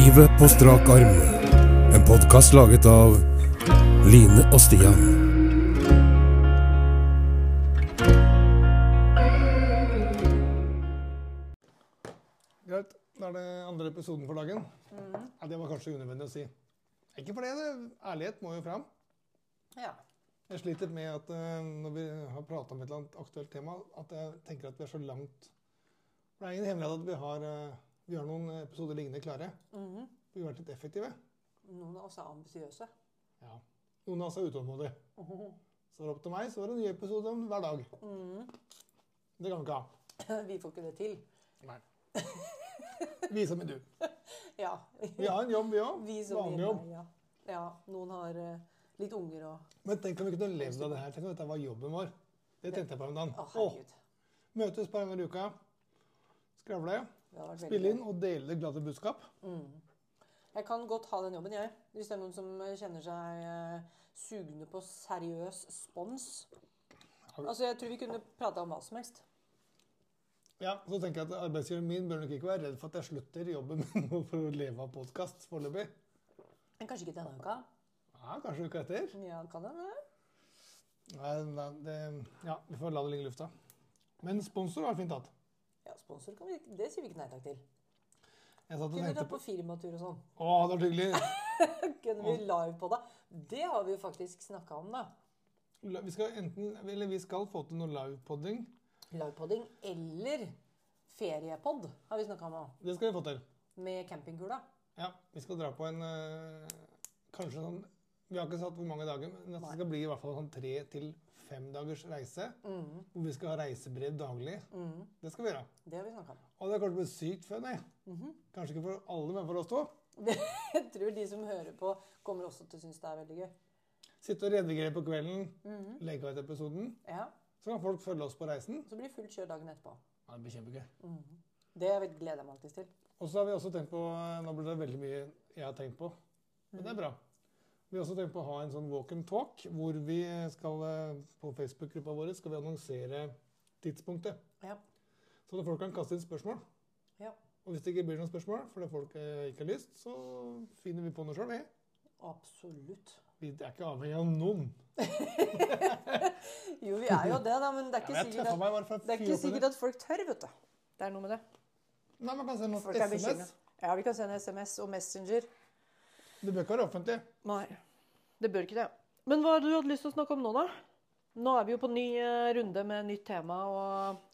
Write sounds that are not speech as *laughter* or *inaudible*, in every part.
Livet på strak arm. En podkast laget av Line og Stian. Greit. Da er det andre episoden for dagen. Ja, det var kanskje unødvendig å si. Ikke for det. det- Ærlighet må jo fram. Ja. Jeg sliter med at eh, når vi har prata om et eller annet aktuelt tema, at jeg tenker at vi er så langt For det er ingen hemmelighet at vi har, eh, vi har noen episoder liggende klare. Mhm. Vi har vært litt effektive. Noen av oss er ambisiøse. Ja. Noen av oss er utålmodige. Så er det opp til meg, så er det en ny episode om hver dag. Mhm. Det kan vi ikke ha. *clears throat* Vi får ikke det til. Nei. Vi som er du. *laughs* Ja. Vi har en jobb, vi òg. Vanlig jobb. Ja. ja. Noen har uh, litt unger og Men tenk om vi kunne levd av det her. Tenk om dette var jobben vår. Det tenkte jeg på om dagen. Å, møtes på en gang i uka. Skravle. Spille inn og dele det glade budskap. Mm. Jeg kan godt ha den jobben, jeg. Hvis det er noen som kjenner seg eh, sugne på seriøs spons. Altså, Jeg tror vi kunne prata om hva som helst. Ja, så tenker jeg at Arbeidsgiveren min bør nok ikke være redd for at jeg slutter jobben min *laughs* for å leve av podkast foreløpig. Men kanskje ikke denne uka? Ja, kanskje uka etter. Ja, kan det det? Nei, nei, det, ja, vi får la det ligge i lufta. Men sponsor var fint hatt. Ja, sponsor kan vi, det sier vi ikke nei takk til. Jeg satt og Kunne vi dra på firmatur og sånn. Å, det var hyggelig. *laughs* Kunne vi live på det? Det har vi jo faktisk snakka om, da. La- Vi skal enten, eller vi skal få til noe livepodding. Livepodding eller feriepod har vi snakka om òg. Det skal vi få til. Med campingkula. Ja, vi skal dra på en eh, Kanskje sånn Vi har ikke satt hvor mange dager, men det skal bli i hvert fall sånn tre til fem dagers reise. Mm, Hvor vi skal ha reisebrev daglig. mm, Det skal vi gjøre. det har vi snakka om. Og det er kanskje blitt bli sykt fun. jeg. -hmm. Kanskje ikke for alle, men for oss to. *laughs* Jeg tror de som hører på, kommer også til å synes det er veldig gøy. Sitte og redigere på kvelden, -hmm. legge ut episoden. Ja, Så kan folk følge oss på reisen. Så blir det fullt kjør dagen etterpå. Ja, det blir kjempegøy. -hmm. Det gleder jeg meg alltid til. Og så har vi også tenkt på Nå blir det veldig mye jeg har tenkt på, men det er bra. Vi har også tenkt på å ha en sånn walk and talk, hvor vi skal eh, på Facebook-gruppa vår skal vi annonsere tidspunktet. Ja. Så at folk kan kaste inn spørsmål. Ja. Og hvis det ikke blir noen spørsmål fordi folk eh, ikke har lyst, så finner vi på noe sjøl, vi. Absolutt. Vi er ikke avhengig av noen. *laughs* Jo, vi er jo det, da, men det er ikke sikkert at, det er ikke sikkert at folk tør, vet du. Det er noe med det. Nei, man kan sende oss er SMS. Ja, vi kan sende SMS og Messenger. Det bør ikke være offentlig. Nei, det bør ikke det. Men hva har du hatt lyst til å snakke om nå, da? Nå er vi jo på ny eh, runde med nytt tema, og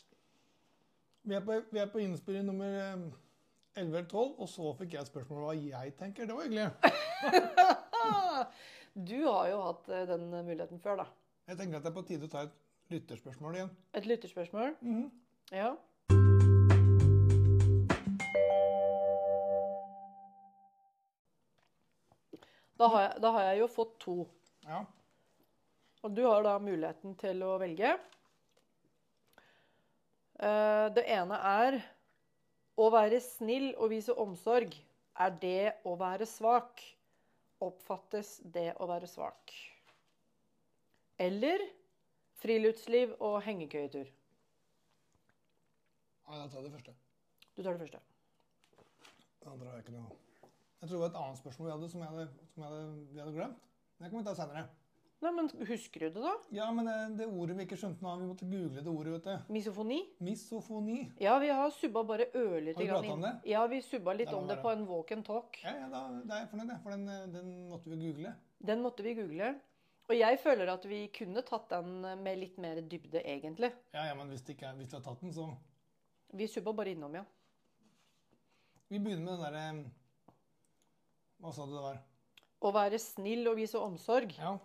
Vi er på, vi er på innspilling nummer eh, 11 eller 12, og så fikk jeg et spørsmål om hva jeg tenker. Det var hyggelig. *laughs* Du har jo hatt eh, den muligheten før, da. Jeg tenker at det er på tide å ta et lytterspørsmål igjen. Et lytterspørsmål. Mhm. Ja. Da har, jeg, da har jeg jo fått to. Ja. Og du har da muligheten til å velge. Eh, Det ene er å være snill og vise omsorg. Er det å være svak? Oppfattes det å være svak? Eller friluftsliv og hengekøyetur? Nei, da tar jeg det første. Du tar det første. Det andre har jeg ikke noe Jeg tror det var et annet spørsmål vi hadde som, jeg hadde, som jeg hadde, vi hadde glemt. Det kan vi ta senere. Nei, men husker du det, da? Ja, men det, det ordet vi ikke skjønte nå, vi måtte google det ordet, vet du. Misofoni? Misofoni. Ja, vi har subba bare ørlite Har du prata om det? Ja, vi subba litt om det på en walk and talk. Ja, ja, da, da er jeg fornøyd, for den, eh, den måtte vi google. Den måtte vi google. Og jeg føler at vi kunne tatt den med litt mer dybde, egentlig. Ja, ja, men hvis, det ikke er, hvis du har tatt den, så Vi subba bare innom, ja. Vi begynner med den derre Hva sa du det var? Å være snill og vise omsorg, Ja,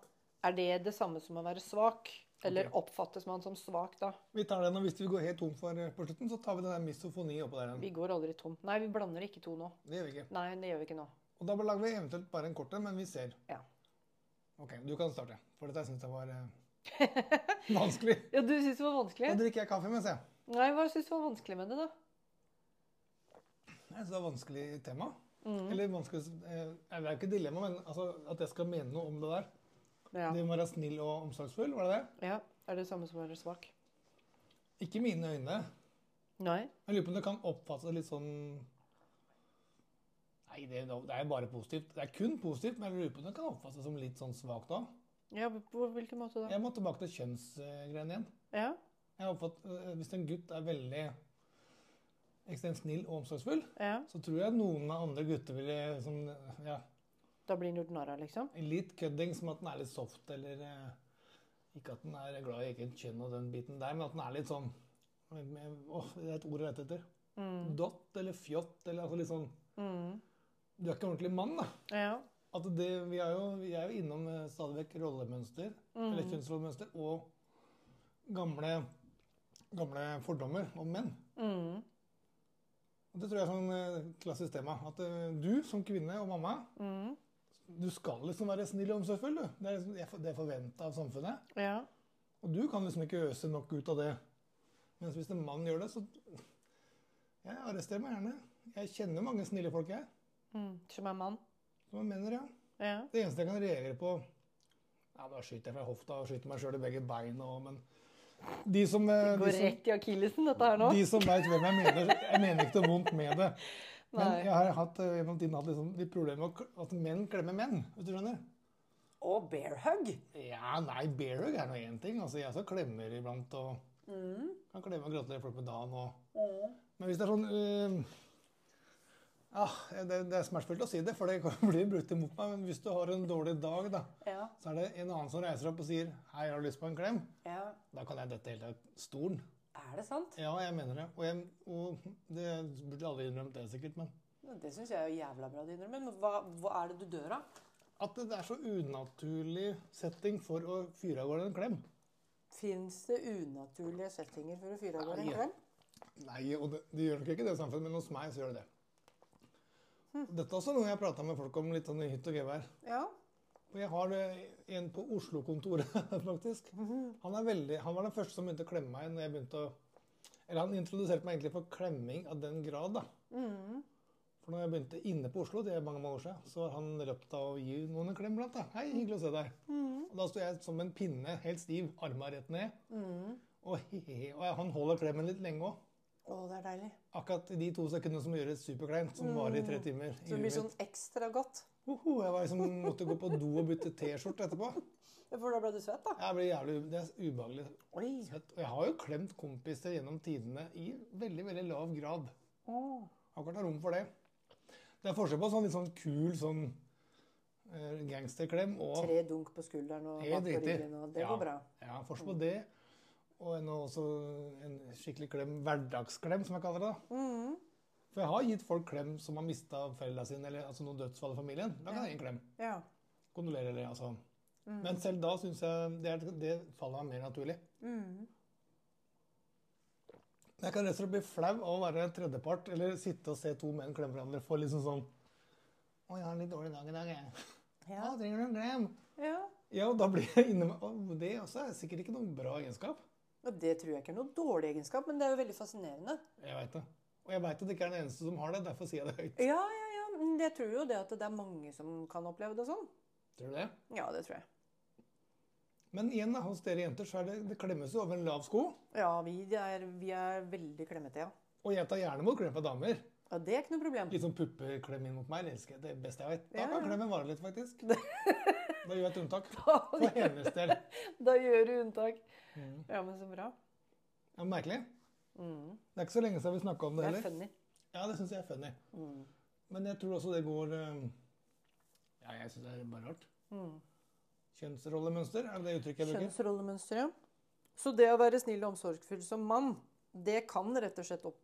er det det samme som å være svak? Eller okay. oppfattes man som svak da? vi tar den, og hvis vi går helt tom for eh, på slutten, så tar vi den der misofoni oppå der igjen. Vi går aldri tom. Nei, vi blander ikke to nå. Det gjør vi ikke. Nei, det gjør vi ikke nå. Og da lager vi eventuelt bare en kort en, men vi ser. Ja. Ok, du kan starte. For dette syns jeg var eh, *laughs* vanskelig. *laughs* Ja, du syns det var vanskelig? Da drikker jeg kaffe mens jeg. Nei, hva syns du var vanskelig med det, da? Jeg synes det var vanskelig tema. Mhm. Eller vanskelig eh, Det er ikke dilemma, men altså, at jeg skal mene noe om det der. Ja. Det må være snill og omsorgsfull, var det det? ja. Er det samme som å være svak? Ikke i mine øyne. Nei. Jeg lurer på om det kan oppfattes litt sånn Nei, det, det er bare positivt. Det er kun positivt, men jeg lurer på om det kan oppfattes som litt sånn svakt òg. Ja, På hvilken måte da? Jeg må tilbake til kjønnsgreiene igjen. Ja, Jeg har oppfatt, øh, Hvis en gutt er veldig ekstremt snill og omsorgsfull, ja. så tror jeg noen av andre gutter ville liksom, ja, Da blir den gjort narr av, liksom? litt kødding, som at den er litt soft, eller eh, Ikke at den er glad i eget kjønn og den biten der, men at den er litt sånn åh, Det er et ord jeg vet etter. Mm. Dott eller fjott, eller altså litt sånn Mm. Du er ikke ordentlig mann, da. Ja. At det, vi, er jo, vi er jo innom eh, stadig vekk rollemønster, eller Mm. kjønnsrollemønster, og gamle, gamle fordommer om menn. Mm. Og Det tror jeg er sånn eh, klassisk tema. At eh, du som kvinne og mamma, Mm. du skal liksom være snill og omsorgsfull. du. Det er, liksom- det er for- det forventa av samfunnet. Ja. Og du kan liksom ikke øse nok ut av det. Mens hvis en mann gjør det, så Jeg arresterer meg gjerne. Jeg kjenner mange snille folk, jeg. Mm. Som er mann? Som er menn, ja. Ja. Det eneste jeg kan reagere på Ja, da skyter jeg fra hofta og skyter meg sjøl i begge beina men de som, eh, de Går som, rett i akillesen, dette her nå? de som veit hvem jeg mener Jeg mener ikke noe vondt med det. *laughs* Men Nei. jeg har hatt, eh, gjennom tiden hatt liksom litt problemer med at menn klemmer menn. hvis du skjønner? Og bear hug? Ja, nei, bear hug er nå én ting. Altså, jeg også klemmer iblant og kan klemme og gratulere folk med dagen. Og... Men hvis det er sånn øh, ja, det, det er smertefullt å si det, for det kan *laughs* bli brukt imot meg. Men hvis du har en dårlig dag, da, Ja. så er det en annen som reiser opp og sier 'Hei, har du lyst på en klem?' ja. Da kan jeg dette helt av stolen. Er det sant? Ja, jeg mener det. Og, jeg, og det burde alle innrømt det, sikkert. Men Ja, Det syns jeg er jo jævla bra du innrømmer. Men hva, hva er det du dør av? at det er så unaturlig setting for å fyre av gårde en klem. Fins det unaturlige settinger for å fyre av gårde en klem? Nei, og det, det gjør nok ikke det samfunnet, men hos meg så gjør det det. Dette er også noe jeg har prata med folk om litt sånn i hytt og gevær. Ja. Og jeg har en på Oslo-kontoret, *laughs* faktisk. Han, er veldig, han var den første som begynte å klemme meg når jeg begynte å Eller han introduserte meg egentlig for klemming av den grad, da. Mm. For når jeg begynte inne på Oslo, det er mange mange år siden, så har han røpt av å gi noen en klem blant. da. Hei, hyggelig å se deg. Mm. Og da sto jeg som en pinne, helt stiv, arma rett ned. Mm. Og, he-he-he. og han holder klemmen litt lenge òg. Å, det er deilig. Akkurat de to sekundene som gjøres superkleint, som varer i tre timer. Så det blir sånn ekstra godt. Hoho, jeg var liksom, måtte gå på do og bytte T-skjorte etterpå. For da ble du svett, da? Jeg ble jævlig, Det er ubehagelig. Oi. svett. Og jeg har jo klemt kompiser gjennom tidene i veldig veldig lav grad. Oh. Akkurat har rom for det. Det er forskjell på sånn litt sånn kul sånn eh, gangsterklem og Tre dunk på skulderen og bak på ryggen, og det Ja. går bra. Ja, forskjell på det. Og en, også en skikkelig klem, hverdagsklem, som jeg kaller det. da. Mm. For jeg har gitt folk klem som har mista foreldra sine, eller altså noen dødsfall i familien. Da kan jeg gi en klem. Ja. Kondolerer, eller altså. Mm. Men selv da syns jeg det, er, det faller meg mer naturlig. Mm. Jeg kan rett og slett bli flau av å være tredjepart, eller sitte og se to menn klemme hverandre. for liksom sånn Å, jeg har en litt dårlig dag i dag, jeg. Ja. Å, trenger du en klem? ja. Ja, og da blir jeg inne med Å, det også er sikkert ikke noen bra egenskap. Og det tror jeg ikke er noe dårlig egenskap, men det er jo veldig fascinerende. Jeg veit det. Og jeg veit at det ikke er den eneste som har det, derfor sier jeg det høyt. Ja, ja, ja. Men jeg tror jo det at det er mange som kan oppleve det sånn. Tror du det? Ja, det tror jeg. Men igjen, hos dere jenter så er det, det klemmes jo over en lav sko. Ja, vi er, vi er veldig klemmete, ja. Og jeg tar gjerne mot klem fra damer. Ja, Det er ikke noe problem. Litt sånn puppeklem inn mot meg. Det elsker jeg. Det er det beste jeg vet. Da kan ja. klemmen vare litt, faktisk. *laughs* Da gjør jeg et unntak. For hennes del. *laughs* Da gjør du unntak. Mm. Ja, men så bra. Ja, merkelig. Mm. Det er ikke så lenge siden vi snakka om det heller. Det er funny. Ja, det syns jeg er funny. Mm. Men jeg tror også det går eh, Ja, jeg syns det er bare rart. Mm. Kjønnsrollemønster, er det det uttrykket jeg bruker? Kjønnsrollemønster, ja. Så det å være snill og omsorgsfull som mann, det kan opp,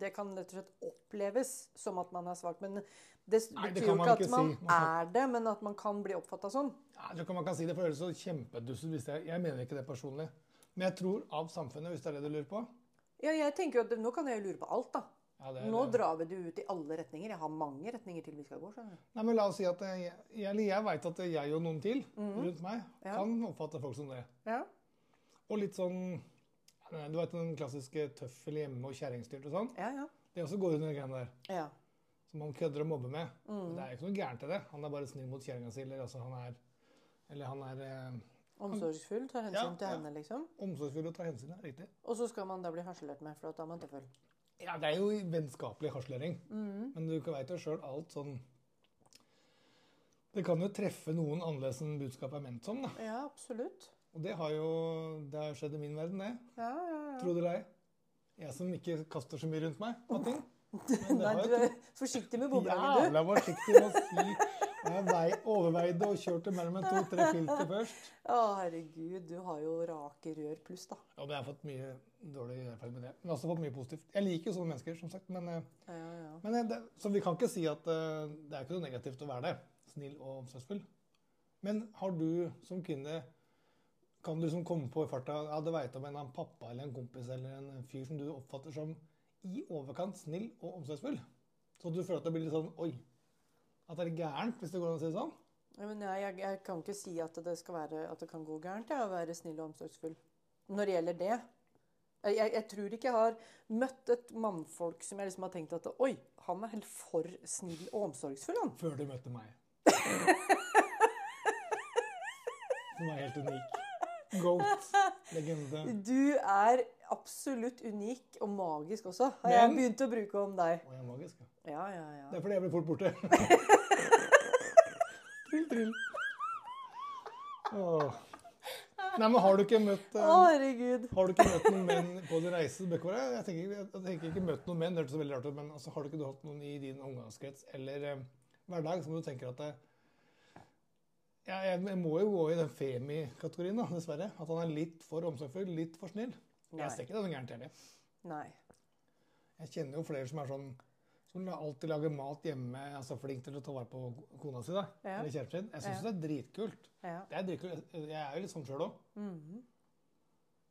det kan rett og slett oppleves som at man er svak. Men det Nei, det betyr jo ikke at man si. Er det, men at man kan bli oppfatta sånn. Ja, jeg tror ikke man kan si det, for det høres så kjempedusset hvis jeg Jeg mener ikke det personlig. Men jeg tror av samfunnet, hvis det er det du lurer på. Ja, jeg tenker jo at Nå kan jeg lure på alt, da. Ja, det Nå drar vi det ut i alle retninger. Jeg har mange retninger til vi skal gå. skjønner du. Nei, men La oss si at jeg, jeg, jeg veit at jeg og noen til rundt meg Mhm. Ja. kan oppfatte folk som det. Ja. Og litt sånn Du vet den klassiske tøffel hjemme og kjerringstyrt og sånn? Ja, ja. Det også går under de greiene der. ja. Som han kødder og mobber med. Mm. Det er ikke noe gærent i det. Han er bare snill mot kjerringa si. Eller, altså, han er, eller han er eh, Omsorgsfull, tar hensyn Ja, til ja. henne, liksom. omsorgsfull og tar hensyn. Ja, riktig. Og så skal man da bli harselert med, for da er man tøffel. Ja, det er jo vennskapelig harselering. Mm. Men du veit jo sjøl alt sånn Det kan jo treffe noen annerledes enn budskapet er ment som. da. Ja, absolutt. Og det har jo det har skjedd i min verden, det. Ja, ja, ja. Tro det eller ei. Jeg som ikke kaster så mye rundt meg av ting. *laughs* Nei, du er forsiktig med bumerangene, du. jævla forsiktig med å si Jeg vei, overveide og kjørte mellom en to-tre filter først. Å, herregud, du har jo rake rør pluss, da. Ja, men jeg har fått mye dårlig erfaring med det. Men jeg har også fått mye positivt. Jeg liker jo sånne mennesker, som sagt. Men, eh, Ja, ja, ja. men eh, det, så vi kan ikke si at eh, det er ikke noe negativt å være det. Snill og omsorgsfull. Men har du som kvinne Kan du liksom komme på i farta ja, du veit om en, en pappa eller en kompis eller en fyr som du oppfatter som i overkant snill og omsorgsfull? Så du føler at det blir litt sånn Oi. At det er gærent, hvis det går an å si det sånn? Ja, Men jeg, jeg, jeg kan ikke si at det, skal være, at det kan gå gærent ja, å være snill og omsorgsfull. Når det gjelder det. Jeg, jeg tror ikke jeg har møtt et mannfolk som jeg liksom har tenkt at Oi, han er helt for snill og omsorgsfull, han. Før du møtte meg. *laughs* Som er helt unik. Goat. *laughs* Legende. Du er absolutt unik og magisk også, har jeg begynt å bruke om deg. Og jeg er magisk. Ja. Ja, ja, ja. Det er fordi jeg blir fort borte. *laughs* trill, trill. Åh. Nei, men har du ikke møtt eh, herregud. Har du ikke møtt noen menn på din reise? Jeg tenker, jeg tenker ikke møtt noen menn, det hørtes så veldig rart ut, men altså, har du ikke hatt noen i din omgangskrets eller um, hverdag som du tenker at det, ja, jeg, må jo gå i den Femi-kategorien, da, dessverre. At han er litt for omsorgsfull, litt for snill. Nei. Jeg ser ikke det noe gærent heller. Nei. Jeg kjenner jo flere som er sånn som alltid lager mat hjemme, altså flink til å ta vare på kona si, da. Ja. Eller kjæresten sin. Jeg syns Ja. det er dritkult. Ja. Det er dritkult. Jeg- er jo litt sånn sjøl òg. Mhm.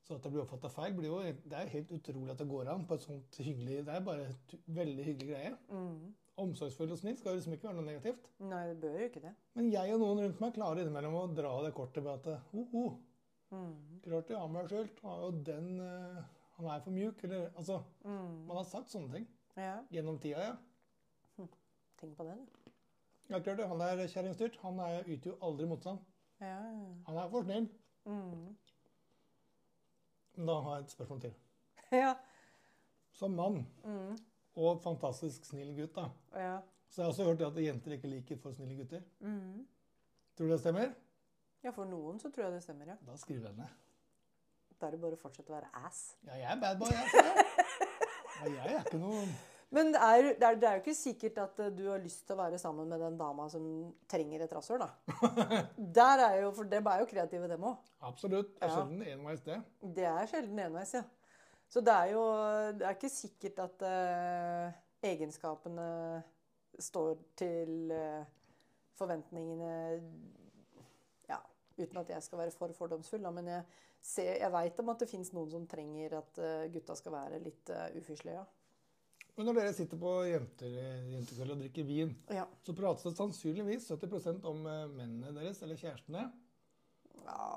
Så at det blir oppfatta feil, blir jo Det er jo helt utrolig at det går an på et sånt hyggelig Det er bare et veldig hyggelig greie. Mhm. Omsorgsfull og snill skal liksom ikke være noe negativt. Nei, det bør jo ikke det. Men jeg og noen rundt meg klarer innimellom å dra det kortet med at ho, ho, Mm. klart skyldt. Han er jo den eh, Han er for mjuk, eller Altså, mm. man har sagt sånne ting Ja, gjennom tida, ja. tenk på det. du. Ja, klart det. Han er kjerringstyrt. Han er, yter jo aldri motstand. Ja, ja. Han er for snill. Men da har jeg et spørsmål til. *laughs* ja. Som mann Mhm. Og fantastisk snill gutt, da, ja. så har også hørt at jenter ikke liker for snille gutter. Mm. Tror du det stemmer? ja, for noen så tror jeg det stemmer, ja. Da skriver jeg ned. Da er det bare å fortsette å være ass. Ja, jeg er bad boy, jeg. Ja, jeg er ikke noe Men det er, det, er, det er jo ikke sikkert at eh, du har lyst til å være sammen med den dama som trenger et rasshøl, da. *laughs* Der er jo, For dem er jo kreative, dem òg. Absolutt. Det er sjelden enveis, det. Det er sjelden enveis, ja. Så det er jo Det er ikke sikkert at uh, egenskapene står til uh, forventningene Ja, uten at jeg skal være for fordomsfull, da, men jeg, ser- jeg veit om at det fins noen som trenger at uh, gutta skal være litt uh, ufyslige. Men når dere sitter på jenter, jentekveld og drikker vin, Ja. så prates det sannsynligvis 70 om mennene deres eller kjærestene. ja.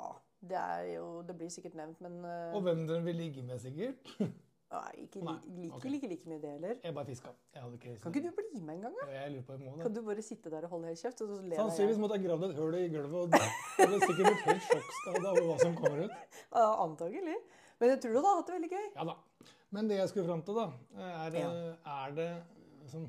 Det jo Det blir sikkert nevnt, men uh, Og hvem den vil ligge med, sikkert. *laughs* nei, ikke, Nei, like, okay. like, like mye det heller. Jeg bare fiska. Jeg ikke Kan ikke du bli med en gang, da? Jeg lurer på jeg må Kan du bare sitte der og holde helt kjeft? Og så ler Sannsynligvis måtte jeg gravd et hull i gulvet, og det er sikkert blitt helt sjokkskada over hva som kommer ut. *laughs* Ja, antagelig. Men jeg tror du hadde hatt det veldig gøy. Ja da. Men det jeg skulle fram til, da, er, Ja. er det liksom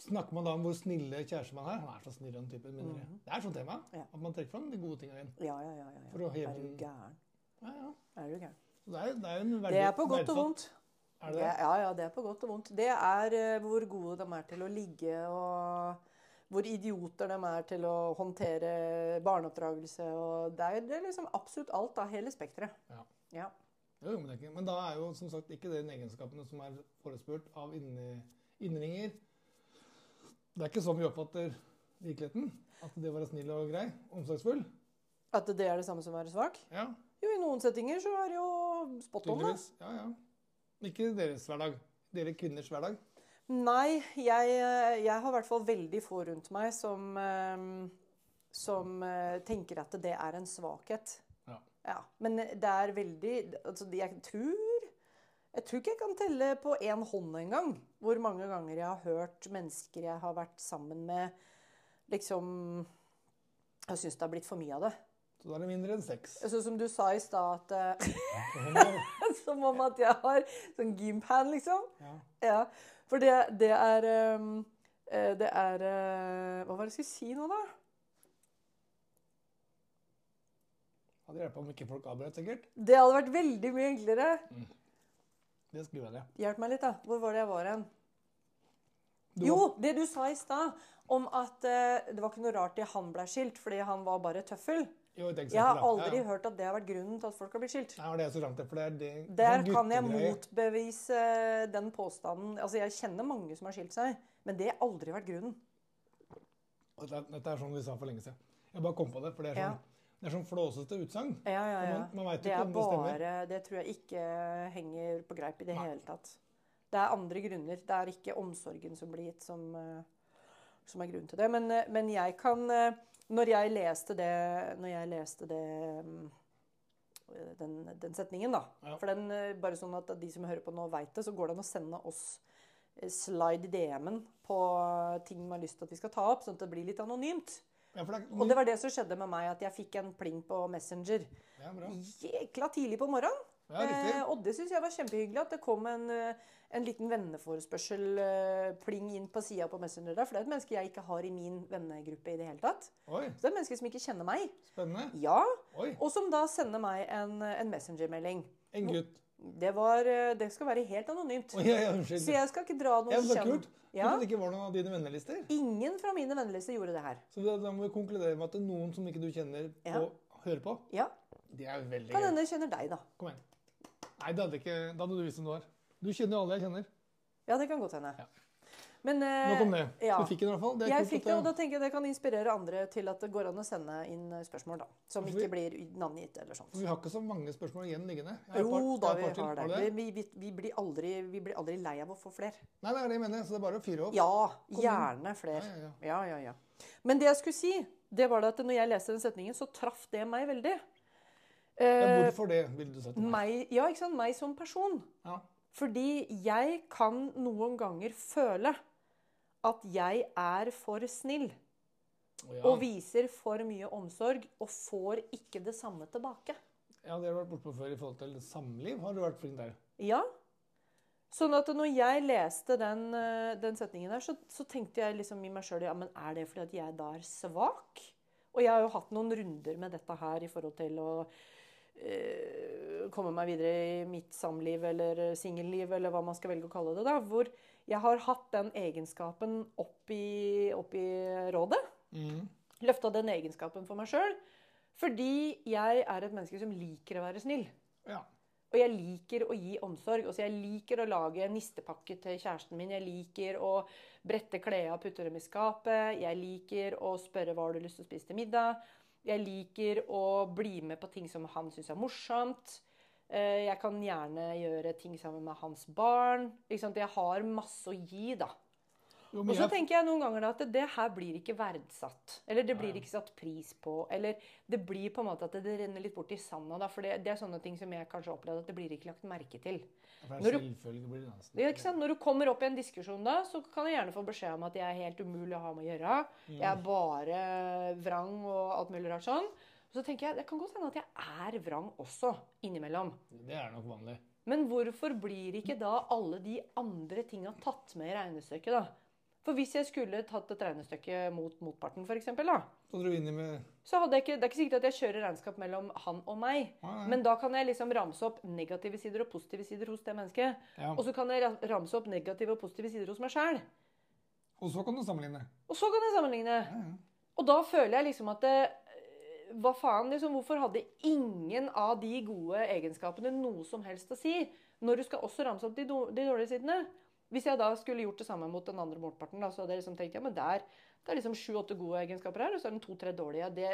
Snakker man da om hvor snille kjæreste man er? Han er så snill, den typen. Mm -hmm. Det er sånn tema. Ja. At man trekker fram de gode tingene inn. Ja, ja, ja. ja, For å heve Er du gæren? Ja, ja. Er du gæren? Det er, det er en verdi, Det er på godt og vondt. Er det det? Ja, ja, det er på godt og vondt. Det er uh, hvor gode de er til å ligge, og hvor idioter de er til å håndtere barneoppdragelse. Og det er, det er liksom absolutt alt av hele spekteret. Ja. Ja. Jo, men, men da er jo som sagt ikke den egenskapene som er forespurt av innringer. Det er ikke sånn vi oppfatter virkeligheten. At det å være snill og grei, omsorgsfull. At det er det samme som å være svak? Ja, Jo, i noen settinger så er det jo spot on, da. Ja, ja. Ikke deres hverdag. Dere kvinners hverdag. Nei, jeg, jeg har i hvert fall veldig få rundt meg som, eh, som eh, tenker at det er en svakhet. Ja. Men det er veldig altså, Jeg tror Jeg tror ikke jeg kan telle på én hånd engang hvor mange ganger jeg har hørt mennesker jeg har vært sammen med, liksom Jeg syns det har blitt for mye av det. Så da er det mindre enn seks. Sånn som du sa i stad, at eh, *laughs* Som om at jeg har sånn gympan, liksom. Ja. Ja. For det, det er ehm, eh, Det er eh, Hva var det jeg skulle si nå, da? Hadde hjulpet om ikke folk avbrøt, sikkert. Det hadde vært veldig mye enklere. Det skulle være det. Hjelp meg litt, da. Hvor var det jeg var hen? Jo, det du sa i stad om at eh, det var ikke noe rart at han ble skilt, fordi han var bare tøffel. Jo, et eksempel, Jeg har aldri ja, ja. hørt at det har vært grunnen til at folk har blitt skilt. Nei, det er så langt for det er det Der sånn kan jeg motbevise den påstanden. Altså, Jeg kjenner mange som har skilt seg, men det har aldri vært grunnen. Dette er sånn vi sa for lenge siden. Jeg bare kom på det, for det er Ja. Det er sånn flåsete utsagn. Ja, ja, ja. man- man det er det stemmer. Det tror jeg ikke henger på greip i det Nei. hele tatt. Det er andre grunner. Det er ikke omsorgen som blir gitt, som, eh, som er grunnen til det. Men, eh, men jeg kan eh, Når jeg leste det jeg leste det mm, den, den setningen, da. Ja. For den, bare sånn at de som hører på nå, veit det, så går det an å sende oss slide i DM-en på ting man har lyst til at vi skal ta opp, sånn at det blir litt anonymt. Ja, det Og det var det som skjedde med meg, at jeg fikk en pling på Messenger ja, jækla tidlig på morgenen. Ja. Eh, og det syns jeg var kjempehyggelig at det kom en, eh, en liten venneforespørsel eh, pling inn på sida på Messenger der. For det er et menneske jeg ikke har i min vennegruppe i det hele tatt. Oi, Så det er et menneske som ikke kjenner meg. spennende. Ja, Oi, Og som da sender meg en, en Messenger-melding. en gutt. Det, var, eh, det skal være helt anonymt. Ja, ja. Så jeg skal ikke dra Ja, noen så kult. Ja. Ja. Det ikke var noen av dine vennelister. Ingen fra mine vennelister gjorde det her. Så da, må vi konkludere med at det er noen som ikke du kjenner Ja. og hører på. Ja, Det er veldig Kan hende kjenner deg, da. Kom igjen. Nei, det hadde ikke, da hadde du visst hvem du var. Du kjenner jo alle jeg kjenner. Ja, det kan godt hende. Ja. Men eh, Nok om det. ja. Du fikk den i hvert fall. Det Jeg fikk det, og da tenker jeg det kan inspirere andre til at det går an å sende inn spørsmål, da. Som ikke blir navngitt eller sånt. Vi har ikke så mange spørsmål igjen liggende. Jo da, vi har det. Har Vi, vi, vi, blir aldri, vi blir aldri lei av å få flere. Nei, det er det jeg mener. Så det er bare å fyre opp. Ja, kom gjerne flere. Ja, ja, ja. Men det jeg skulle si, det var det at når jeg leste den setningen, så traff det meg veldig. Ja, Eh, hvorfor det, ville du sagt til meg? ja, ikke sant? Meg som person. Ja. Fordi jeg kan noen ganger føle at jeg er for snill. Ja. og viser for mye omsorg og får ikke det samme tilbake. ja, det har du vært bortpå før i forhold til samliv. Har du vært flink der? Ja. Sånn at når jeg leste den, eh, den setningen der, så, så tenkte jeg liksom i meg sjøl ja, men er det fordi at jeg da er svak? Og jeg har jo hatt noen runder med dette her i forhold til å eh, komme meg videre i mitt samliv eller singelliv, eller hva man skal velge å kalle det, da. Hvor jeg har hatt den egenskapen opp i, opp i rådet. Mm. løfta den egenskapen for meg sjøl. Fordi jeg er et menneske som liker å være snill. Ja. Og jeg liker å gi omsorg. Altså jeg liker å lage nistepakke til kjæresten min. Jeg liker å brette klærne og putte dem i skapet. Jeg liker å spørre hva har du lyst til å spise til middag. Jeg liker å bli med på ting som han syns er morsomt. Eh, Jeg kan gjerne gjøre ting sammen med hans barn. Jeg har masse å gi, da. Jo, Og så tenker jeg noen ganger at det her blir ikke verdsatt. Eller det blir ikke satt pris på. Eller det blir på en måte at det renner litt bort i sanda. Da, for det, det er sånne ting som jeg kanskje har opplevd at det blir ikke lagt merke til. når du- sant? Når du kommer opp i en diskusjon da, så kan jeg gjerne få beskjed om at jeg er helt umulig å ha med å gjøre. Jeg er bare vrang og alt mulig rart sånn. Så tenker jeg, det kan godt hende at jeg er vrang også, innimellom. Det er nok vanlig. Men hvorfor blir ikke da alle de andre tinga tatt med i regnestykket, da? For hvis jeg skulle tatt et regnestykke mot motparten, f.eks., da, Så dro du med så hadde jeg ikke, det er ikke sikkert at jeg kjører regnskap mellom han og meg. Nei, nei. Men da kan jeg liksom ramse opp negative sider og positive sider hos det mennesket. Ja. Og så kan jeg ramse opp negative og positive sider hos meg sjæl. Og så kan du sammenligne. Og så kan jeg sammenligne. Ja, ja. Og da føler jeg liksom at det, Hva faen, liksom? Hvorfor hadde ingen av de gode egenskapene noe som helst å si? Når du skal også ramse opp de, de dårlige sidene. Hvis jeg da skulle gjort det samme mot den andre motparten, da, så hadde jeg liksom tenkt ja, men der, det er liksom sju-åtte gode egenskaper her, og så er det to-tre dårlige. Det,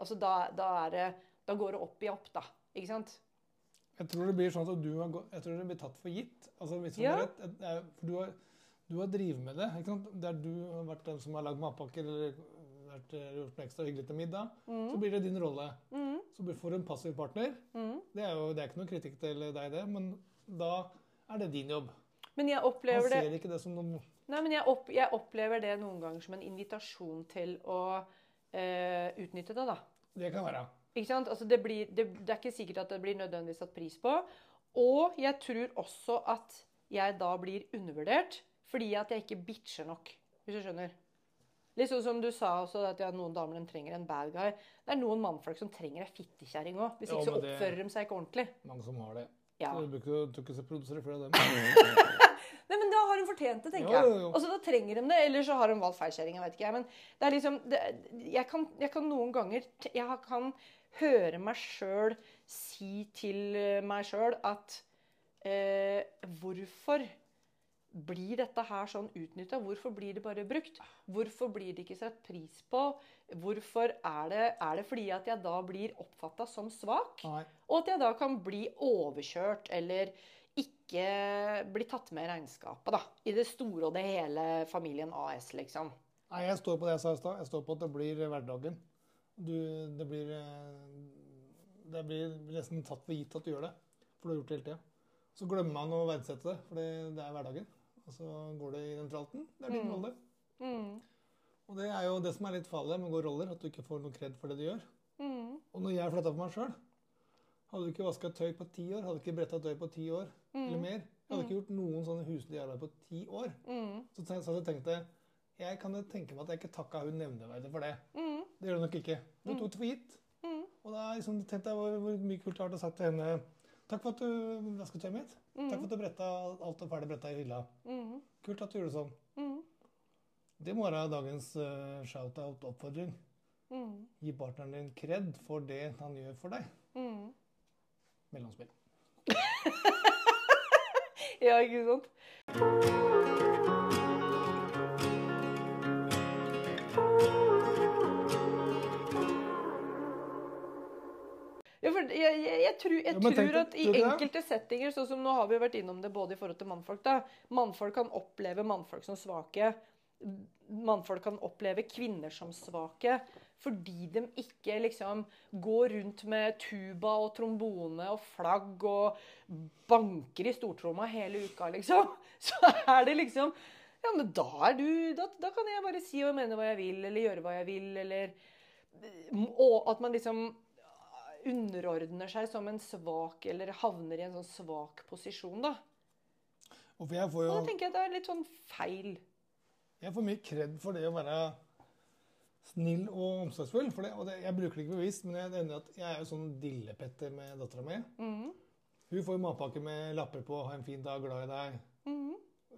altså da, da, er det, da går det opp i opp, da. Ikke sant? Jeg tror det blir sånn at du har, jeg tror det blir tatt for gitt. Altså, hvis Ja. rett, det er- for du har, du har drevet med det. Ikke sant? Der du har vært den som har lagd matpakker eller vært, eh, gjort noe ekstra hyggelig til middag, så blir det din rolle. Mm, Så får du en passiv partner. mm. Det er jo det er ikke noe kritikk til deg, det, men da er det din jobb. Men jeg opplever det ser ikke det som noen Nei, men jeg, opp, jeg opplever det noen ganger som en invitasjon til å eh, utnytte det, da. Det kan være. Ikke sant? Altså det, blir, det, det er ikke sikkert at det blir nødvendigvis satt pris på. Og jeg tror også at jeg da blir undervurdert fordi at jeg ikke bitcher nok. Hvis du skjønner. Litt sånn som du sa også, at ja, noen damer trenger en bad guy. Det er noen mannfolk som trenger ei fittekjerring òg. Hvis ikke så det- oppfører de seg ikke ordentlig. Mange som har det. Ja. Så du bør ikke, produsere flere av dem. *laughs* Nei, men da har de fortjent det, tenker ja, jeg. Og så Da trenger de det, eller så har de valgt feil kjerring. Jeg vet ikke. jeg, Men det er liksom det, jeg, kan, jeg kan noen ganger Jeg kan høre meg sjøl si til meg sjøl at eh, Hvorfor blir dette her sånn utnytta? Hvorfor blir det bare brukt? Hvorfor blir det ikke satt pris på? Hvorfor er det, er det fordi at jeg da blir oppfatta som svak? Nei. Og at jeg da kan bli overkjørt eller ikke bli tatt med i regnskapet, da. I det store og det hele familien AS, liksom. Nei, jeg står på det jeg sa i stad. Jeg står på at det blir hverdagen. Du, det blir eh, Det blir nesten tatt for gitt at du gjør det. For du har gjort det hele tida. Så glemmer man å verdsette det, for det, det er hverdagen. Og så går det i den tralten. Det er din Mm. rolle. Mm. Og det er jo det som er litt farlig med å gå roller, at du ikke får noe kred for det du gjør. Mm. Og når jeg flytta for meg sjøl Hadde du ikke vaska tøy på ti år, hadde du ikke bretta tøy på ti år eller mer Jeg hadde ikke gjort noen sånne huslige arbeid på ti år. Mm. Så så jeg tenkte jeg kan jo tenke meg at jeg ikke takka hun nevneverdig for det. Mm. Det gjør du nok ikke. Du tok det for gitt. Mm. Og da liksom, tenkte jeg hvor, hvor mye kult det har vært å sagt til henne Takk for at du vasket tøyet mitt. Takk for at du bretta alt er ferdig bretta i hylla. Mm. Kult at du gjorde det sånn. Mm. Det må være dagens uh, shout-out-oppfordring. Mm. Gi partneren din kred for det han gjør for deg. Mm. Mellomspill. *laughs* Ja, ikke sant? Ja, jeg, jeg, jeg, tror, jeg Ja, tror at i enkelte settinger, sånn som nå har vi vært innom det både i forhold til mannfolk da, Mannfolk kan oppleve mannfolk som svake. Mannfolk kan oppleve kvinner som svake fordi de ikke liksom går rundt med tuba og trombone og flagg og banker i stortromma hele uka, liksom. *laughs* Så er det liksom Ja, men da er du Da, da kan jeg bare si og mene hva jeg vil, eller gjøre hva jeg vil, eller Og at man liksom underordner seg som en svak, eller havner i en sånn svak posisjon, da. Og for jeg får Og jo da tenker jeg at det er litt sånn feil. jeg får mye kred for det å være snill og omsorgsfull. For det, og det, jeg bruker det ikke bevisst, men jeg, at jeg er jo sånn dillepetter med dattera mi. Mm. Hun får jo matpakke med lapper på 'ha en fin dag, glad i deg'. Mm.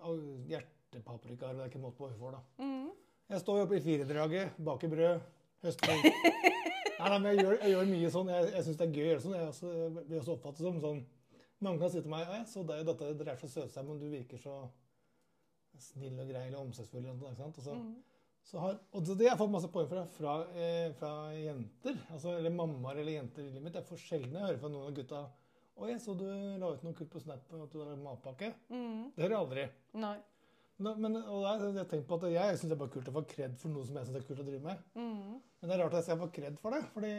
Og hjertepaprikaer. Det er ikke måte på hva hun får, da. Mm. Jeg står jo oppe i firedraget, baker brød, høster *laughs* Nei, men jeg gjør, jeg gjør mye sånn. Jeg, jeg syns det er gøy å gjøre sånn. Jeg også, blir også oppfattet som sånn Mange kan si til meg «Ja, 'Så deg, dette di, dere er så søte sammen, du virker så snill og grei eller omsorgsfull'. Og så, Mhm. så har, og det har jeg fått masse poeng fra, fra, eh, fra jenter. Altså, eller mammaer eller jenter i livet mitt. Det er for sjelden jeg hører fra noen av gutta Oi, jeg så du la ut noe kult på Snap at du har matpakke'. Mm. Det hører jeg aldri. Nei. Da, men, da, jeg tenkt på at jeg syns det er bare kult å få kred for noe som jeg syns er kult å drive med. Mm. Men det er rart at jeg skal få kred for det, fordi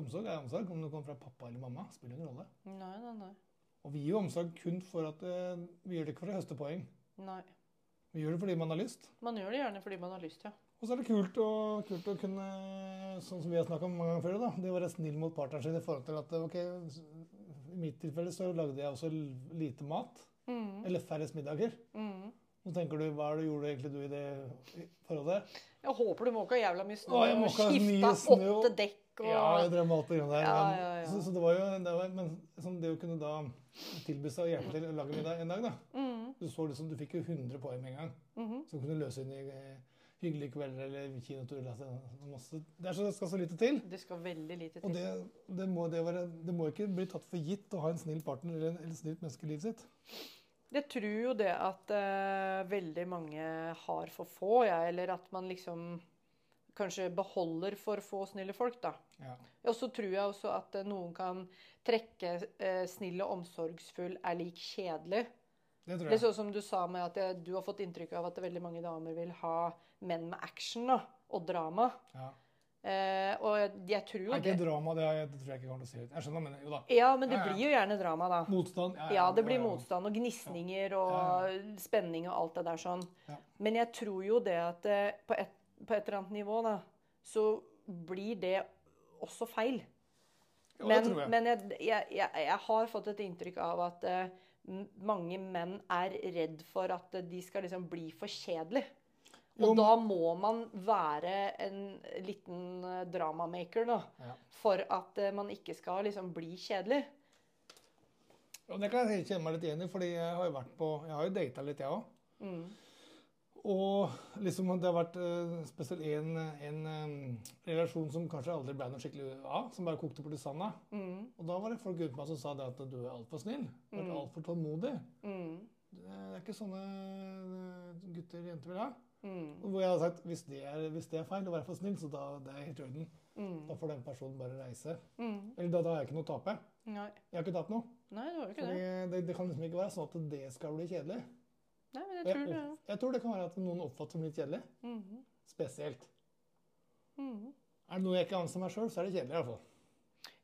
omsorg er omsorg. Om det kommer fra pappa eller mamma, spiller ingen rolle. Nei, nei, nei. Og vi gir jo omsorg kun for at eh, Vi gjør det ikke for å høste poeng. Nei. Vi gjør det fordi man har lyst. Man gjør det gjerne fordi man har lyst, ja. Og så er det kult å, kult å kunne, sånn som vi har snakka om mange ganger før, da, det å være snill mot partneren sin i forhold til at ok, I mitt tilfelle så lagde jeg også lite mat. Mhm. Eller færrest middager. Mm. Så tenker du, hva er det gjorde egentlig du i det forholdet? Jeg håper du måka jævla mye snø Å, skifta åtte dekk og Ja, jeg drev med alt det der. Ja, ja, ja. Så, så det var jo det var, Men sånn, det å kunne da tilby seg å hjelpe til å lage middag en dag, da mm. Du så liksom, du fikk jo 100 poeng med en gang. Mhm. Som kunne løse inn i hyggelige kvelder eller kinoturer. Altså. Det, så, det skal så lite til. Det skal veldig lite Og til. det, det, må, det, være, det må ikke bli tatt for gitt å ha en snill partner eller, eller et snilt menneske i livet sitt. Jeg tror jo det at uh, veldig mange har for få, ja, eller at man liksom kanskje beholder for få snille folk, da. Ja. Og så tror jeg også at eh, noen kan trekke eh, snill og omsorgsfull er lik kjedelig. Det tror Det er sånn som du sa med at eh, du har fått inntrykk av at veldig mange damer vil ha menn med action da, og drama. Ja. Eh, og jeg, jeg tror jo Er det ikke drama, det, det tror jeg ikke kommer til å si ut. Jeg skjønner, men jo da. Ja, men det Ja, ja. blir jo gjerne drama, da. Motstand. Ja, det blir ja, ja. motstand og gnisninger og Ja, spenning og alt det der sånn. Ja. Men jeg tror jo det at eh, på et, på et eller annet nivå, da, så blir det også feil. Jo, det tror jeg. men jeg, jeg, jeg, jeg har fått et inntrykk av at eh, mange menn er redd for at de skal liksom bli for kjedelig. Og da må man være en liten eh, dramamaker, da. Ja. For at eh, man ikke skal liksom bli kjedelig. Og det kan jeg kjenne meg litt igjen i, fordi jeg har jo vært på Jeg har jo data litt, jeg òg. Mm. Og liksom det har vært uh, spesielt en, en eh, relasjon som kanskje aldri ble noe skikkelig av, som bare kokte bort i sanda. Mm. Og da var det folk rundt meg som sa det at du er altfor snill. Du er Mm. altfor tålmodig. Mm. Det er ikke sånne gutter gutter jenter vil ha. Mm. Hvor jeg har sagt hvis det er, hvis det er feil å være for snill, så da det er helt i orden. Mm. Da får den personen bare reise. Mm. Eller da, da har jeg ikke noe å tape. Nei. Jeg har ikke tapt noe. Nei, det var jo ikke det. det, det kan liksom ikke være sånn at det skal bli kjedelig. Nei, men jeg Jeg, tror det. opp- jeg tror det kan være at noen oppfatter som litt kjedelig. Mhm. Spesielt. Mhm. Er det noe jeg ikke anser meg sjøl, så er det kjedelig i hvert fall.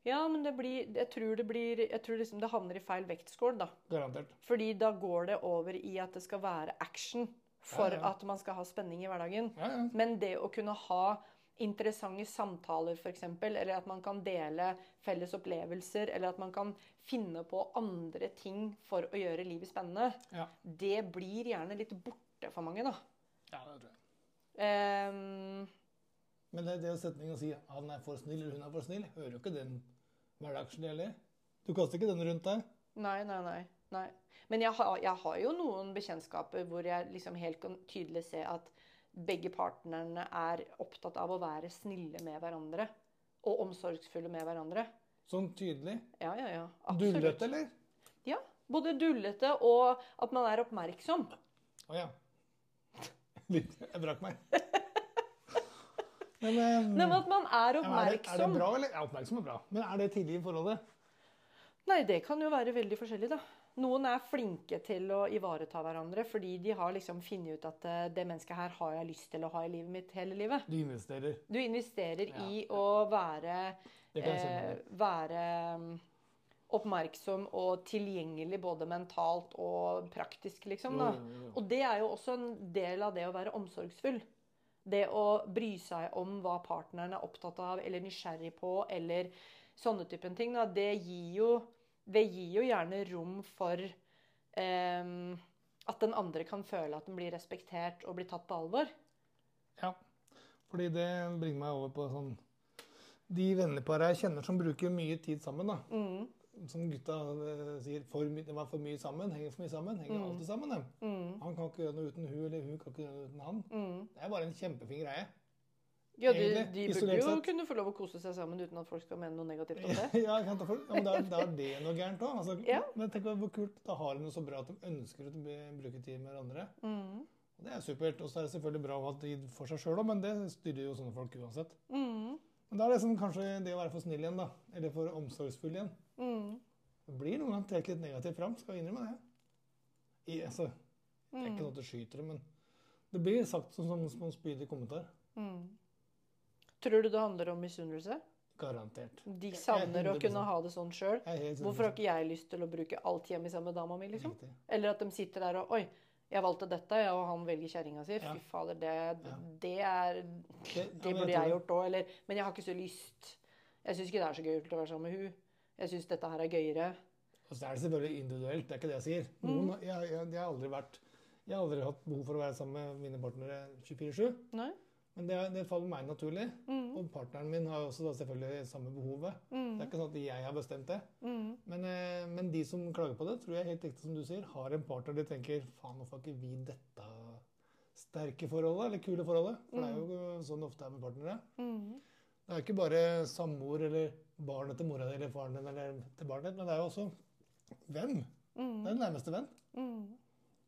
Ja, men det blir Jeg tror det blir Jeg tror liksom det havner i feil vektskål, da. Garantert. Fordi da går det over i at det skal være action for Ja, ja. at man skal ha spenning i hverdagen. Ja, ja. Men det å kunne ha interessante samtaler, f.eks., eller at man kan dele felles opplevelser, eller at man kan finne på andre ting for å gjøre livet spennende, Ja. det blir gjerne litt borte for mange, da. ja, det tror jeg. Um, Men det, det å ned og si han er for snill eller hun er for snill, hører jo ikke den hverdagslig heller. Du kaster ikke den rundt deg. nei, nei, nei. nei. Men jeg har, jeg har jo noen bekjentskaper hvor jeg liksom helt kan tydelig se at begge partnerne er opptatt av å være snille med hverandre. Og omsorgsfulle med hverandre. Sånn tydelig. Ja, ja, ja. Absolutt. Dullete, eller? Ja. Både dullete og at man er oppmerksom. Å ja. Litt. Jeg brakk meg. Men, um, *laughs* Nei, men at man er oppmerksom. er, det, er det bra, eller? Ja, oppmerksom er bra. Men er det tidlig i forholdet? Nei, det kan jo være veldig forskjellig, da. Noen er flinke til å ivareta hverandre fordi de har liksom funnet ut at eh, det mennesket her har jeg lyst til å ha i livet mitt hele livet. Du investerer. Du investerer Ja, i å være, eh, være mm, oppmerksom og tilgjengelig både mentalt og praktisk, liksom. Da. jo, jo. Og det er jo også en del av det å være omsorgsfull. Det å bry seg om hva partneren er opptatt av eller nysgjerrig på, eller sånne typen ting, da, det gir jo, det gir jo gjerne rom for ehm, at den andre kan føle at den blir respektert og blir tatt på alvor. Ja. Fordi det bringer meg over på sånn De venneparene jeg kjenner som bruker mye tid sammen, da. Mm, Som gutta eh, sier, for my de var for mye sammen, henger for mye sammen. Henger Mm. alltid sammen, mm, Han kan ikke gjøre noe uten hun, eller hun kan ikke gjøre noe uten han. mm. Det er bare en kjempefin greie. Ja, de, de burde jo kunne få lov å kose seg sammen uten at folk skal mene noe negativt om *laughs* det. ja? For- ja, men da, er- da er det noe gærent òg. Altså, Ja. Men tenk hvor kult. Da har de noe så bra at de ønsker å bruke tid med hverandre. Mm, Og Det er supert. Og så er det selvfølgelig bra å ha tid for seg sjøl òg, men det styrer jo sånne folk uansett. mm, Men da er det sånn, kanskje det å være for snill igjen, da. Eller for omsorgsfull igjen. mm, Det blir noen ganger trukket litt negativt fram, skal jeg innrømme det. I, altså, det er ikke mm, noe til å skyte det, men det blir sagt som som en spydig kommentar. mm. Tror du det handler om misunnelse? Garantert. De er savner å kunne ha det sånn sjøl. Hvorfor har ikke jeg lyst til å bruke tida mi sammen med dama mi? liksom? Riktig. Eller at de sitter der og Oi, jeg valgte dette, og han velger kjerringa si. Fy fader, det, det er Det- burde jeg gjort òg. Eller Men jeg har ikke så lyst. Jeg syns ikke det er så gøy å være sammen med hun. Jeg syns dette her er gøyere. Og så er det selvfølgelig individuelt, det er ikke det jeg sier. Mm. Noen, jeg, jeg, jeg har aldri vært Jeg har aldri hatt behov for å være sammen med mine partnere 24-7. Men det, det faller meg naturlig. Mm, Og partneren min har også selvfølgelig samme behovet. Det mm, er ikke sånn at jeg har bestemt det. mm, Men, eh, men de som klager på det, tror jeg helt riktig som du sier, har en partner de tenker faen, hvorfor har ikke vi dette sterke forholdet, eller kule forholdet? For det er jo sånn det ofte er med partnere. mm, Det er ikke bare samboer eller barnet til mora di eller faren din eller til barnet ditt, men det er jo også venn. mm, Det er den nærmeste venn. mm,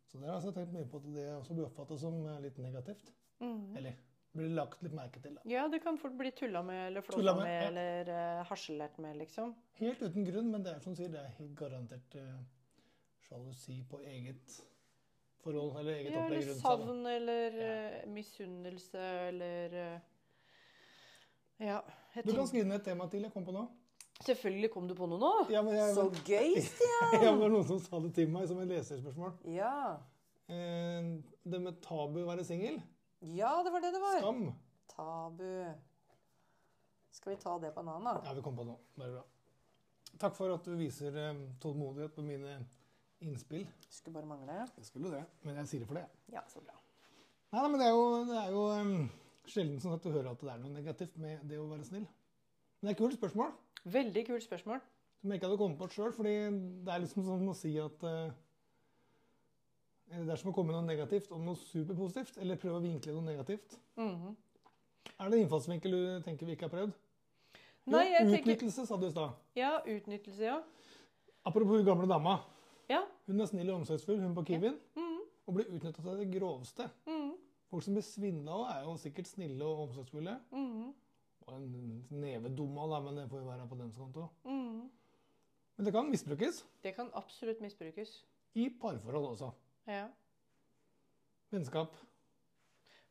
Så det har jeg altså tenkt mye på at det også blir oppfattet som eh, litt negativt. mm. Eller blir lagt litt merke til. da. Ja, det kan fort bli tulla med eller flåsa med, med, ja. eller uh, harselert med, liksom. Helt uten grunn, men det er som sier, det er helt garantert uh, sjalusi på eget forhold, eller eget Ja, opplegg rundt seg. savn eller Ja. eh, misunnelse eller uh, Ja. Du kan skrive ned et tema til jeg kom på nå. selvfølgelig kom du på noe nå. Ja, men jeg, Så gøy, *laughs* ja, Stian! det var noen som sa det til meg som et leserspørsmål. Ja. Eh, det med tabu å være singel. Ja, det var det det var. Skam. Tabu. Skal vi ta det på en annen, da? Ja, vi kom på det nå. Bare bra. Takk for at du viser eh, tålmodighet på mine innspill. Skulle bare mangle. Jeg skulle det, men jeg sier det for det. Ja, så bra. Nei, nei, men det er jo, det er jo um, sjelden sånn at du hører at det er noe negativt med det å være snill. Men det er et kult spørsmål Veldig kult spørsmål. som jeg ikke hadde kommet på sjøl. fordi det er liksom sånn å si at eh, Det er som å komme med noe negativt om noe superpositivt. Eller prøve å vinkle noe negativt. Mhm. Er det en innfallsvinkel du tenker vi ikke har prøvd? Jo, Nei, tenker Utnyttelse, sa du i stad. Ja, utnyttelse, ja. Apropos hun gamle dama. Ja. Hun er snill og omsorgsfull, hun på Kiwien. Mhm. Og blir utnytta til det grovste. -hmm. Folk som blir svindla av, er jo sikkert snille og omsorgsfulle. Mhm. Og en neve dummal, men det får jo være på deres konto. Mhm. Men det kan misbrukes. Det kan absolutt misbrukes. I parforhold også. Ja. Vennskap.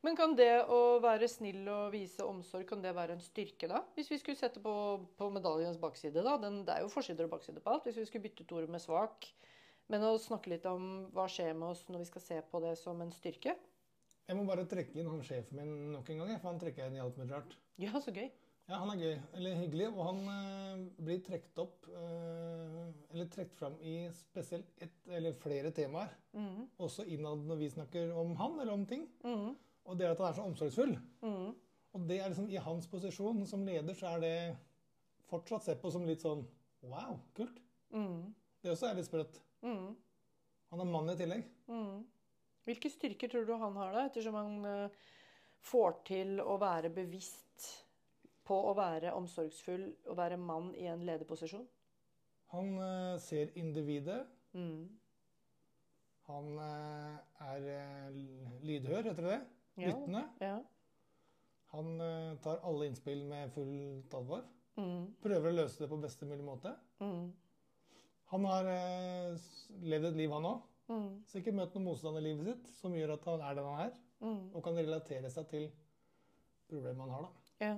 Men kan det å være snill og vise omsorg, kan det være en styrke, da? Hvis vi skulle sette på, på medaljens bakside, da. Den, det er jo forsider og bakside på alt. Hvis vi skulle bytte ut ordet med svak. Men å snakke litt om hva skjer med oss når vi skal se på det som en styrke. Jeg må bare trekke inn han sjefen min nok en gang, for han trekker jeg inn i alt mulig rart. Ja, så gøy. Ja, han er gøy, eller hyggelig, og han eh, blir trukket opp eh, Eller trukket fram i spesielt ett eller flere temaer. Mm. Også innad når vi snakker om han eller om ting. Mm. Og det er at han er så omsorgsfull. Mm. Og det er liksom i hans posisjon som leder, så er det fortsatt sett på som litt sånn Wow, kult. Mhm. Det også er litt sprøtt. Mhm. Han er mann i tillegg. Mhm. Hvilke styrker tror du han har, da? Ettersom han uh, får til å være bevisst på å være omsorgsfull og være mann i en lederposisjon? Han eh, ser individet. Mm. Han eh, er eh, lydhør, heter det det? Ja. Lyttende. Ja. Han tar alle innspill med fullt alvor. Mm. Prøver å løse det på beste mulig måte. Mm. Han har levd et liv, han òg. Så Sikkert møtt noe motstand i livet sitt som gjør at han er den han er. Mhm. Og kan relatere seg til problemet han har. da. Ja.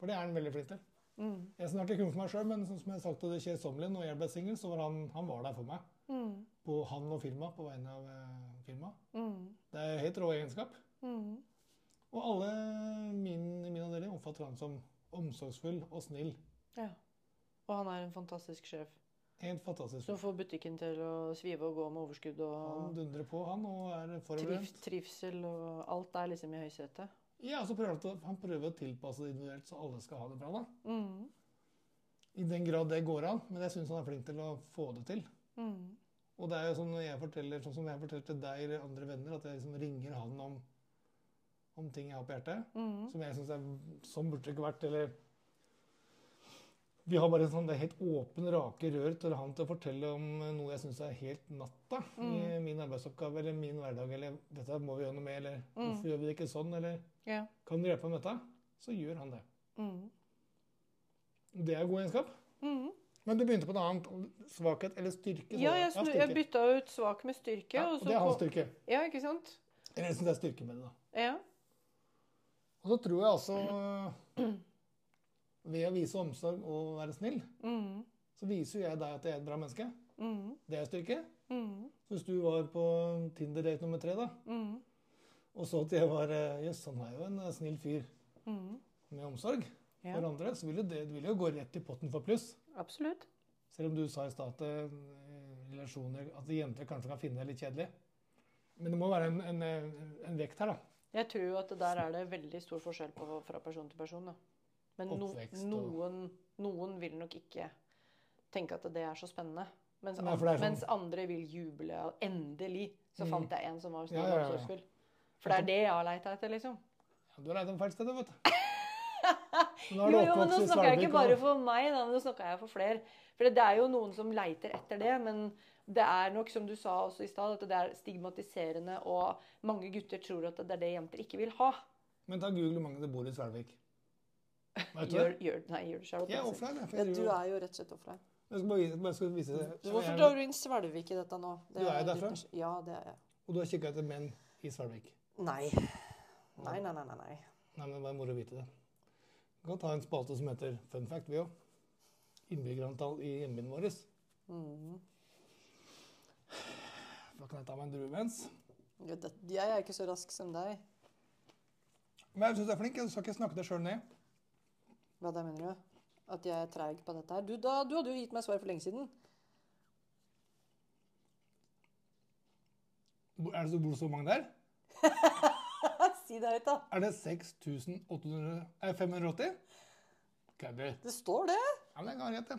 For det er han veldig flink til. Mm. Jeg snakker kun for meg sjøl, men sånn som jeg sagt til det kjedsommelige, når jeg ble singel, så var han, han var der for meg. Mm. På han og firma, på vegne av eh, firmaet. Mm. Det er helt rå egenskap. Mhm. Og alle min, i min avdeling omfatter han som omsorgsfull og snill. Ja. Og han er en fantastisk sjef Helt fantastisk. som får butikken til å svive og gå med overskudd Han dundrer på, han, og er triv, forberedt. trivsel og alt er liksom i høysetet. Ja, så prøver han, han prøver å tilpasse det individuelt, så alle skal ha det bra. da. Mm. I den grad det går an, men jeg syns han er flink til å få det til. Mm. Og det er jo sånn når jeg forteller, sånn som jeg forteller til deg eller andre venner, at jeg liksom ringer han om, om ting jeg har på hjertet, mm. som jeg syns er Sånn burde det ikke vært, eller Vi har bare en sånn, det er helt åpen, rake rør til han til å fortelle om noe jeg syns er helt natta i min arbeidsoppgave eller min hverdag, eller 'dette må vi gjøre noe med', eller 'hvorfor gjør vi det ikke sånn', eller Ja. 'kan du hjelpe meg med dette', så gjør han det. Mm. Det er god egenskap. Mm. Men du begynte på noe annet. Svakhet eller styrke? Ja, jeg, snu, jeg bytta ut svak med styrke. Ja, og og det er hans styrke. Ja, ikke sant? Eller jeg syns det er styrke med det, da. Ja. Og så tror jeg altså Ved å vise omsorg og være snill, mm. så viser jeg deg at jeg er et bra menneske. Mm. Det er styrke. Mm. Så hvis du var på Tinder-date nummer tre, da, Mhm. Og så at jeg var eh, Jøss, han er jo en eh, snill fyr mm. med omsorg Ja. for andre, så vil jo det, det vil jo gå rett i potten for pluss. Absolutt. Selv om du sa i stad at eh, relasjoner At jenter kanskje kan finne det litt kjedelig. Men det må være en, en, en vekt her, da. Jeg tror jo at der er det veldig stor forskjell på fra person til person. Da. Men no, noen, noen vil nok ikke tenke at det er så spennende. Mens, Nei, sånn- mens andre vil juble. Endelig så Mm. fant jeg en som var snill og omsorgsfull. For det er det jeg har leita etter, liksom. Ja, du har leita om feil sted, vet du. *laughs* Nå Jo, er jo, men nå snakker jeg ikke bare for meg, da, men nå snakker jeg for flere. For det er jo noen som leiter etter det, men det er nok, som du sa også i stad, at det er stigmatiserende, og mange gutter tror at det er det jenter ikke vil ha. Men ta Google hvor mange det bor i Svelvik. Vet du Gjør, det? gjør, nei, gjør det selv. Jeg er offline, jeg. Ja, du er jo rett og slett offline. Jeg skal bare, bare skal vise det. Hvorfor drar du inn Svelvik i dette nå? Det Du er jeg derfra? Ja, det er jeg. Og du har kikka etter menn i Svelvik. Nei. Nei, nei, nei, nei. nei. Nei, men det var moro å vite det. Vi kan ta en spalte som heter Fun fact, vi òg. Innbyggerantall i hjembyen vår. Mhm. Da kan jeg ta meg en drue mens. Jeg er ikke så rask som deg. Men jeg syns du er flink. Jeg skal ikke snakke deg sjøl ned. Hva da mener du? At jeg er treig på dette her? Du, da, du hadde jo gitt meg svar for lenge siden. Er det så, bor det så mange der? *laughs* si det høyt, da. Er det 6800 eh, 580? Kødder. Det står det. Ja, men jeg kan rett, det.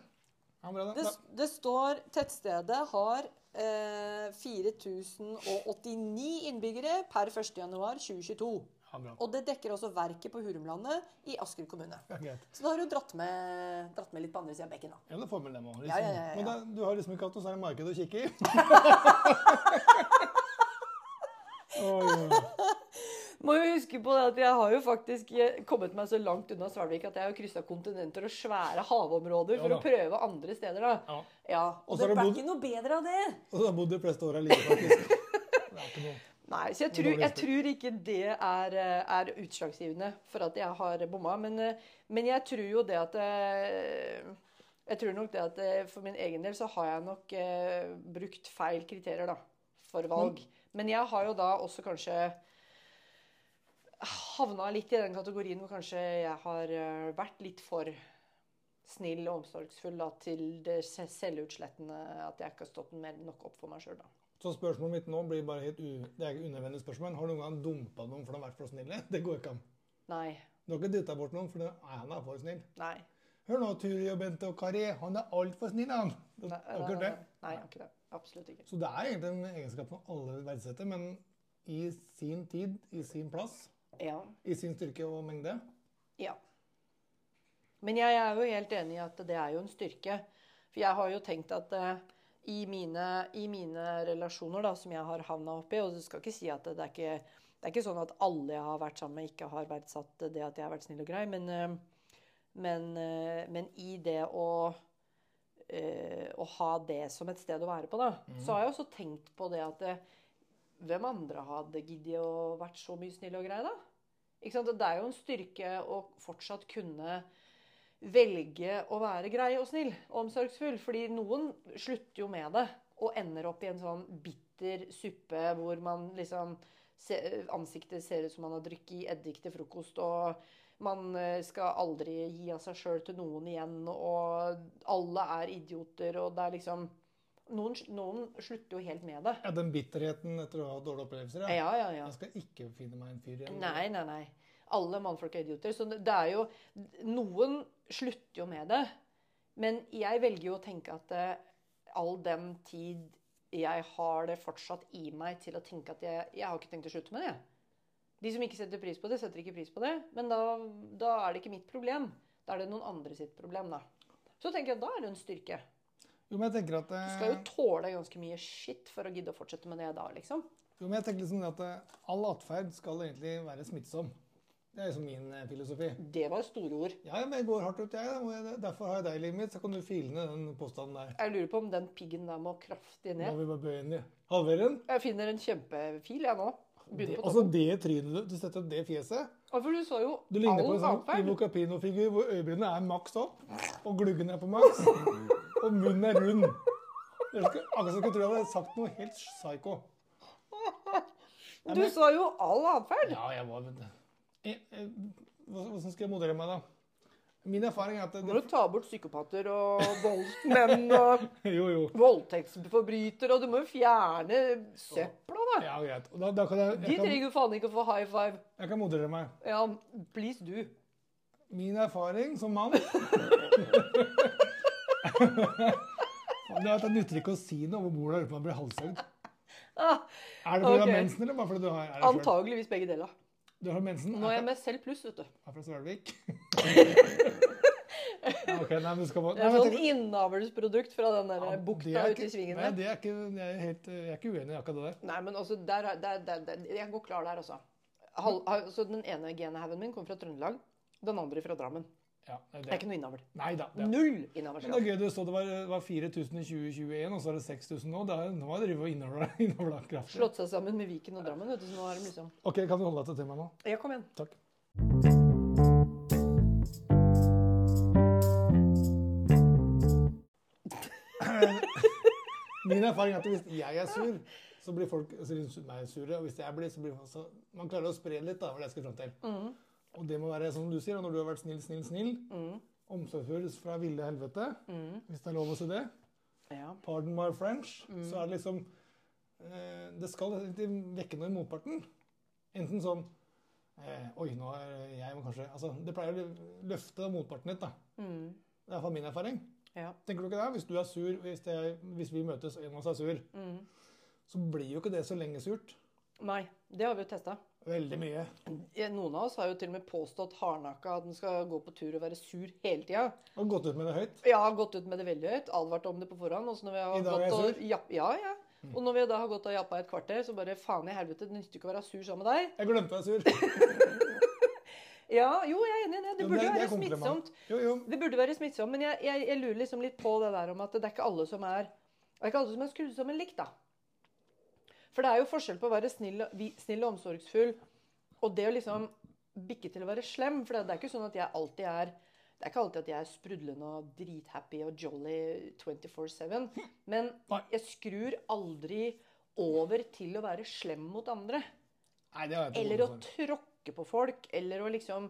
Ja, bra, Det, det står tettstedet har eh, 4089 innbyggere per 1.1.2022. Ja, bra. Og det dekker også verket på Hurumlandet i Asker kommune. Ja. Så da har du dratt med, dratt med litt på andre sida av bekken, da. Ja, det får med dem òg. Liksom. Ja, ja, ja, ja. Men da, du har liksom ikke hatt noe særlig marked å kikke i? *laughs* Oi, oi. *laughs* Må jo huske på det at jeg har jo faktisk eh, kommet meg så langt unna Svelvik at jeg har kryssa kontinenter og svære havområder Ja for å prøve andre steder, da. Ja. Ja, Og Og det ble ikke noe bedre av det. Og så har du bodd de fleste åra like, faktisk. *laughs* Nei, så jeg tror, jeg tror ikke det er, eh, er utslagsgivende for at jeg har bomma. Men, eh, men jeg tror jo det at Jeg tror nok det at for min egen del så har jeg nok eh, brukt feil kriterier da, for valg. Men jeg har jo da også kanskje havna litt i den kategorien hvor kanskje jeg har eh, vært litt for snill og omsorgsfull da, til det selvutslettende at jeg ikke har stått mer nok opp for meg sjøl. Så spørsmålet mitt nå blir bare helt u... Det er ikke unødvendig spørsmål. Har du noen gang dumpa noen for de har vært for snille? Det går ikke an. Nei. Du har ikke dytta bort noen, for det, nei, han er for snill. Nei. Hør nå, Turi og Bente og Kari. Han er altfor snill, han. Nei, nei, akkurat det. Nei, jeg har ikke det. Absolutt ikke. Så det er egentlig en egenskap som alle verdsetter, men i sin tid, i sin plass, Ja. i sin styrke og mengde. ja. Men jeg er jo helt enig i at det er jo en styrke. For jeg har jo tenkt at uh, i, mine, i mine relasjoner da, som jeg har havna oppi Og du skal ikke si at det, det, er ikke, det er ikke sånn at alle jeg har vært sammen med, ikke har verdsatt det at jeg har vært snill og grei, men, uh, men, uh, men i det å å ha det som et sted å være på, da, så har jeg også tenkt på det at eh, hvem andre hadde giddet å vært så mye snill og grei, da? Ikke sant? Det er jo en styrke å fortsatt kunne velge å være grei og snill og omsorgsfull. Fordi noen slutter jo med det og ender opp i en sånn bitter suppe hvor man liksom Ansiktet ser ut som man har drukket eddik til frokost, og man eh, skal aldri gi av seg sjøl til noen igjen, og alle er idioter, og det er liksom Noen, noen slutter jo helt med det. Ja, Den bitterheten etter å ha dårlige opplevelser. Ja, ja, ja. Jeg skal ikke finne meg en fyr igjen. Nei, nei, nei. Alle mannfolk er idioter. Så det er jo Noen slutter jo med det. Men jeg velger jo å tenke at eh, all den tid jeg har det fortsatt i meg til å tenke at jeg, jeg har ikke tenkt å slutte med det. De som ikke setter pris på det, setter ikke pris på det. Men da, da er det ikke mitt problem. Da er det noen andre sitt problem, da. Så tenker jeg at da er det en styrke. Jo, men jeg tenker at Du skal jo tåle ganske mye skitt for å gidde å fortsette med det da, liksom. Jo, men jeg tenker liksom at eh, all atferd skal egentlig være smittsom. Det er liksom min eh, filosofi. Det var store ord. Ja, men jeg går hardt ut, jeg. og Derfor har jeg deg i livet mitt. Så kan du file ned den påstanden der. Jeg lurer på om den piggen der må kraftig ned. må vi bare bøye den i. Halvere den. Jeg finner en kjempefil, jeg nå. Det, altså det trynet du, du setter opp det fjeset. og for du så jo Du ligner på en sånn. Ivo Capino-figur hvor øyebrynene er maks opp, og gluggen er på maks, og munnen er rund. Akkurat som jeg tro jeg hadde sagt noe helt psycho. *laughs* Du så jo all atferd. Ja, jeg var vet du. Hva- Hvordan skal jeg moderere meg, da? Min erfaring er at Må du ta bort psykopater og voldsmenn og *laughs* Jo, jo. voldtektsforbrytere, og du må jo fjerne søpla, da. Ja, greit. Da, da kan jeg, De trenger jo faen ikke å få high five. jeg kan moderere meg. Ja, please du. Min erfaring som mann *laughs* Det er at det nytter ikke å si noe over bordet uten man blir halshøgd. Ah, Er det fordi du Ok. har mensen, eller bare fordi du har, det antageligvis begge deler. Du har mensen? Nå er jeg med selv pluss, vet du. Er fra Svelvik? Ja, ok, nei, men skal bare... Det er sånn innavlsprodukt fra den der Ja, bukta ute i svingen Nei, der. det er ikke, jeg, er helt, jeg er ikke uenig i akkurat det der. Nei, men altså, der, er- der, der, jeg går klar der, altså. Hal, altså. Den ene genhaugen min kommer fra Trøndelag, den andre fra Drammen. Ja, det Det er ikke noe innavl. Nei. Det. Null innavl. det er gøy du så det var, var 4000 i 2021, og så er det 6000 nå. Det er, nå har de drevet innavla *laughs* innavla kraftig. Slått seg sammen med Viken og Drammen, vet du, så nå er de liksom Ok, kan du holde deg til temaet nå? Ja, kom igjen. Takk. Min erfaring er at hvis jeg er sur, så blir folk altså, meg sure. Og hvis jeg blir, så blir folk så Man klarer å spre litt, da, hva det jeg skal fram til. Og det må være som du sier, når du har vært snill, snill, snill. Mm. Omsorgsfull fra ville helvete, Mm. hvis det er lov å si det. Ja. Pardon my French. Mm. Så er det liksom eh, Det skal vekke noe i motparten. Enten sånn eh, Oi, nå er jeg må kanskje Altså, det pleier å løfte motparten litt, da. Mm. Det er iallfall min erfaring. Ja. Tenker du ikke det? Hvis du er sur, hvis, det, hvis vi møtes og en av oss er sur, Mm. så blir jo ikke det så lenge surt. Nei, det har vi jo testa. Veldig mye. Noen av oss har jo til og med påstått hardnakka at den skal gå på tur og være sur hele tida. Og gått ut med det høyt. Ja, gått ut med det veldig høyt, advart om det på forhånd. Og når vi har I dag er jeg sur? Og, ja, ja, ja. Og når vi da har gått og jappa et kvarter, så bare faen i helvete, det nytter ikke å være sur sammen med deg. Jeg glemte å være sur. *laughs* Ja, jo, jeg er enig i det. Det burde jo være smittsomt. Jo, jo. Det burde være smittsomt, men jeg, jeg, jeg lurer liksom litt på det der om at det er ikke alle som er det er ikke alle som er skrudd sammen likt, da. For det er jo forskjell på å være snill, snill og omsorgsfull og det å liksom bikke til å være slem. For det er ikke sånn at jeg alltid er det er ikke alltid at jeg er sprudlende og drithappy og jolly 24-7. Men jeg skrur aldri over til å være slem mot andre. Nei, det har jeg Eller å behov tråkke på folk. Eller å liksom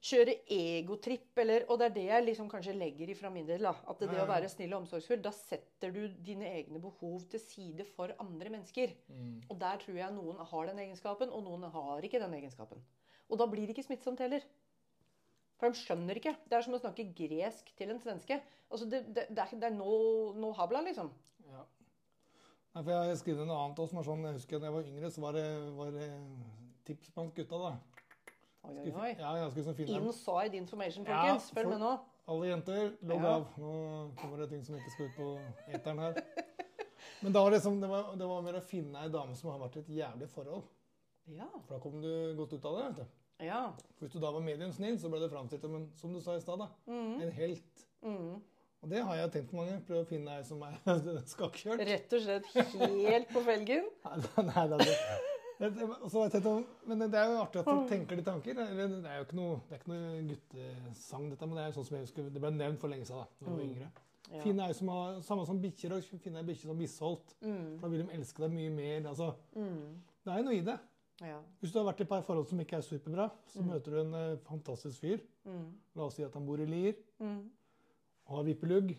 kjøre egotripp. Eller, og det er det jeg liksom kanskje legger i fra min del. da, At det det, å være snill og omsorgsfull, da setter du dine egne behov til side for andre mennesker. Mm. Og der tror jeg noen har den egenskapen, og noen har ikke den egenskapen. Og da blir det ikke smittsomt heller. For de skjønner ikke. Det er som å snakke gresk til en svenske. Altså, Det, det, det er, det er no, no habla, liksom. Ja. Nei, for jeg har skrevet noe annet også, som er sånn, jeg husker da jeg var yngre, så var det, var det tips blant gutta, da. Oi, oi, oi. ja, jeg skulle finne. Inside information, Ja, folkens. Følg med nå. Alle jenter, logg Ja. av. Nå kommer det ting som ikke skal ut på eteren her. Men da var det, liksom, det, var, det var mer å finne ei dame som har vært i et jævlig forhold. Ja. For da kom du godt ut av det. vet du. Ja. For Hvis du da var medium snill, så ble det framstilt som en, som du sa i stad, Mm. en helt. Mm. Og det har jeg tenkt på mange. Prøve å finne ei som er *laughs* skakkjørt. Rett og slett helt på felgen. *laughs* Nei, nei, det er Men det er jo artig at folk tenker de tanker. Det er jo ikke noe, det er ikke noe guttesang, dette, men det er jo sånn som jeg husker, det ble nevnt for lenge siden. da, da jeg var Mm. yngre. Ja. Finne jo som Samme som bikkjer, finne ei bikkje som er misholdt. Mm. For da vil de elske deg mye mer. altså, Mm. Det er jo noe i det. Ja. Hvis du har vært i et par forhold som ikke er superbra, så Mm. møter du en eh, fantastisk fyr. Mm. La oss si at han bor i Lier Mm. og har vippelugg.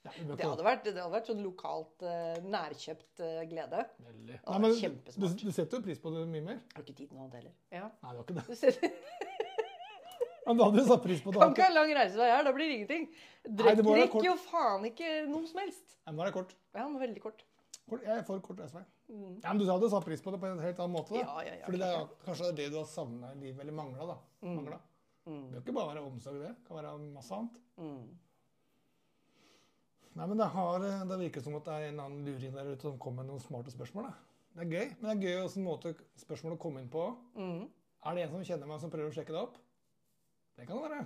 Ja, Det hadde vært, det hadde vært sånn lokalt, eh, nærkjøpt eh, glede. Veldig. Ja, Nei, men du, kjempesmart. du setter jo pris på det mye mer. Jeg har ikke tid nå heller. Ja. Nei, det var ikke det. Du ser, *laughs* Men da hadde du satt pris på det. kan ikke ha lang reisevei her, da blir det ingenting. Drikk jo faen ikke noe som helst. Nei, men nå er det kort. Ja, men veldig kort. kort. Jeg er for kort reisevei. Mm. Ja, men du hadde satt pris på det på en helt annen måte. da. Ja, ja, ja. Fordi det er kanskje det du har savna i livet, eller mangla. da. Mm. Manglet. Mm. Det bør ikke bare være omsorg, det. Det kan være masse annet. Mm. Nei, men det, har, det virker som at det er en annen luring der ute som kommer med noen smarte spørsmål. Da. Det er gøy, men det er gøy også en måte spørsmål å komme inn på. Mm. Er det en som kjenner meg, som prøver å sjekke det opp? Det kan det være.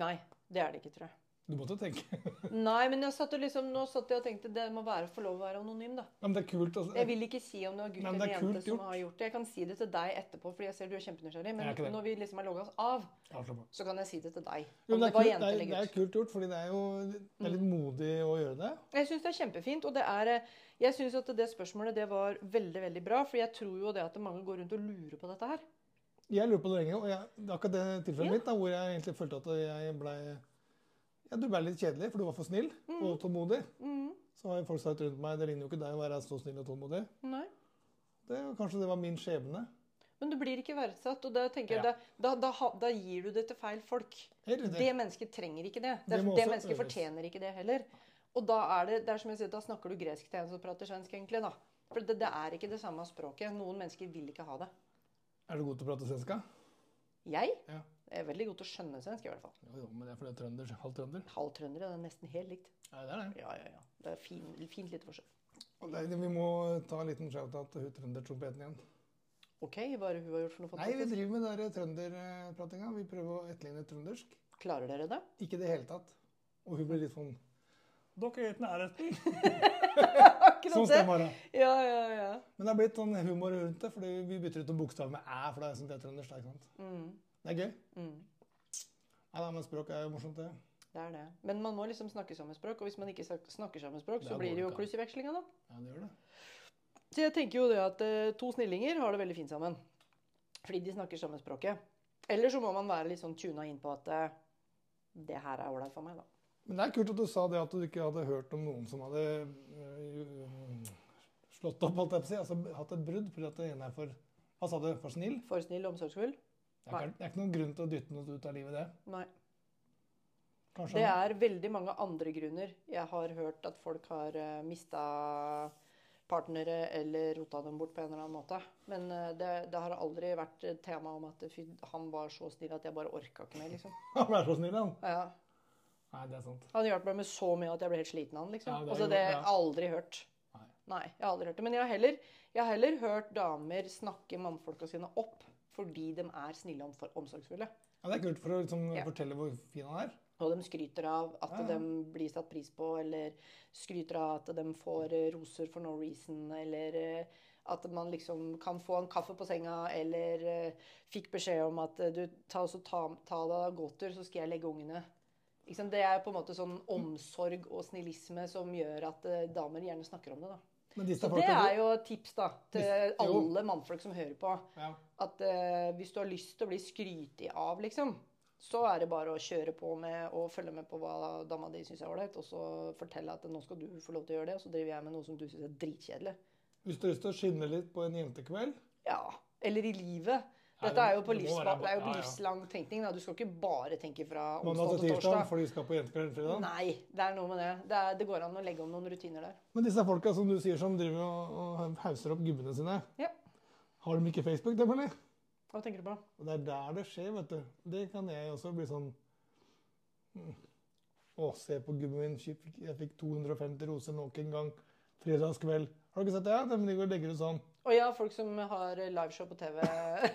Nei, det er det ikke, tror jeg. Du måtte tenke. *laughs* Nei, men jeg satt og liksom, nå satt jeg og tenkte det må være få lov å være anonym, da. Men det er kult. Altså. Jeg vil ikke si om det var gutt Nei, eller det er jente som gjort. har gjort det. Jeg kan si det til deg etterpå, fordi jeg ser du er kjempenysgjerrig. Men er Men når vi liksom har logga oss av, så kan jeg si det til deg. Jo, det er kult, det, er, det er kult gjort, fordi det er jo det er litt modig å gjøre det. Jeg syns det er kjempefint. Og det er eh, Jeg syns at det spørsmålet det var veldig, veldig bra. For jeg tror jo det at mange går rundt og lurer på dette her. Jeg lurer på det lenge, og jeg, akkurat det tilfellet Ja. mitt, da, hvor jeg egentlig følte at jeg ble ja, Du ble litt kjedelig, for du var for snill og tålmodig. Mm. Så har folk sagt rundt meg det ligner jo ikke deg å være så snill og tålmodig. Nei. Det, kanskje det var min skjebne. Men du blir ikke verdsatt. Og da tenker jeg, Ja. da, da, da, gir du det til feil folk. Det. Det mennesket trenger ikke det. Det, Det mennesket øves. fortjener ikke det heller. Og da er det, det er som jeg sier, da snakker du gresk til en som prater svensk, egentlig. da. For det, det er ikke det samme språket. Noen mennesker vil ikke ha det. Er du god til å prate svenska? Jeg Ja. Er veldig god til å skjønne svensk, i hvert fall. Jo, jo, men det er fordi det er trønder, Halv trønder. Halv trøndere, det er nesten helt likt. Ja, det er det. Ja, ja, ja. Det er fin, fint lite forskjell. Og det, vi må ta en liten shout-out til hun trøndertrompeten igjen. OK, hva er det hun har gjort for noe Nei, vi driver med den der trønderpratinga. Vi prøver å etterligne trøndersk. Klarer dere det? Ikke i det hele tatt. Og hun blir litt sånn Dere er ikke nærheten. *laughs* Akkurat Sånn stemmer det. Ja, ja, ja. Men det har blitt sånn humor rundt det, fordi vi bytter ut en bokstav med æ, for det er sånn det er trøndersk. ikke sant? Mm, Det er gøy. mm. Nei, da, men språk er jo morsomt, det. Det er det. Men man må liksom snakke samme språk, og hvis man ikke snakker samme språk, så blir det jo kluss i vekslinga, da. Ja, det gjør det. Så jeg tenker jo det at eh, to snillinger har det veldig fint sammen. Fordi de snakker samme språket. Eller så må man være litt sånn tuna inn på at eh, det her er ålreit for meg, da. Men det er kult at du sa det at du ikke hadde hørt om noen som hadde øh, slått opp, holdt jeg på å si. Altså hatt et brudd fordi at det ene er for Hva sa du? For snill? For snill og omsorgsfull? Det er, ikke, det er ikke noen grunn til å dytte noe ut av livet, det. Nei. Kanskje Det er veldig mange andre grunner. Jeg har hørt at folk har uh, mista partnere eller rota dem bort på en eller annen måte. Men eh, det, det har aldri vært tema om at fy, han var så snill at jeg bare orka ikke mer, liksom. *laughs* Han ble så snill, han. Ja. Nei, det er sant. Han hjalp meg med så mye at jeg ble helt sliten av han, liksom. Ja, det altså, det har jeg aldri hørt. Nei. Nei, jeg har aldri hørt det. Men jeg har heller, jeg har heller hørt damer snakke mannfolka sine opp fordi de er snille og omsorgsfulle. Ja, det er kult for å liksom, Ja. fortelle hvor fin han er. Og de skryter av at Ja, ja. de blir satt pris på, eller skryter av at de får eh, roser for no reason, eller eh, at man liksom kan få en kaffe på senga, eller eh, fikk beskjed om at du ta, så ta, ta deg av gåtur, så skal jeg legge ungene. Det er på en måte sånn omsorg og snillisme som gjør at damer gjerne snakker om det. da. Men disse Så det er jo et tips da, til alle mannfolk som hører på. ja. At uh, hvis du har lyst til å bli skrytig av, liksom, så er det bare å kjøre på med og følge med på hva dama di syns er ålreit, og så fortelle at nå skal du få lov til å gjøre det, og så driver jeg med noe som du syns er dritkjedelig. Hvis du har lyst til å skinne litt på en jentekveld Ja. Eller i livet. Ja, Dette er jo på, være- det er jo på ja, ja. livslang tenkning. Da. Du skal ikke bare tenke fra onsdag til torsdag. fordi de skal på jentekveld fredag. Nei, det er noe med det. Det, er, det går an å legge om noen rutiner der. Men disse folka som du sier som driver og, og hauser opp gubbene sine, Ja. har de ikke Facebook, dem, eller? Hva tenker du på? Og det er der det skjer, vet du. Det kan jeg også bli sånn mm. Å, se på gubben min. Jeg fikk 250 roser nok en gang. Fredagskveld. Har du ikke sett det? De ligger og legger ut sånn. Og ja, folk som har liveshow på TV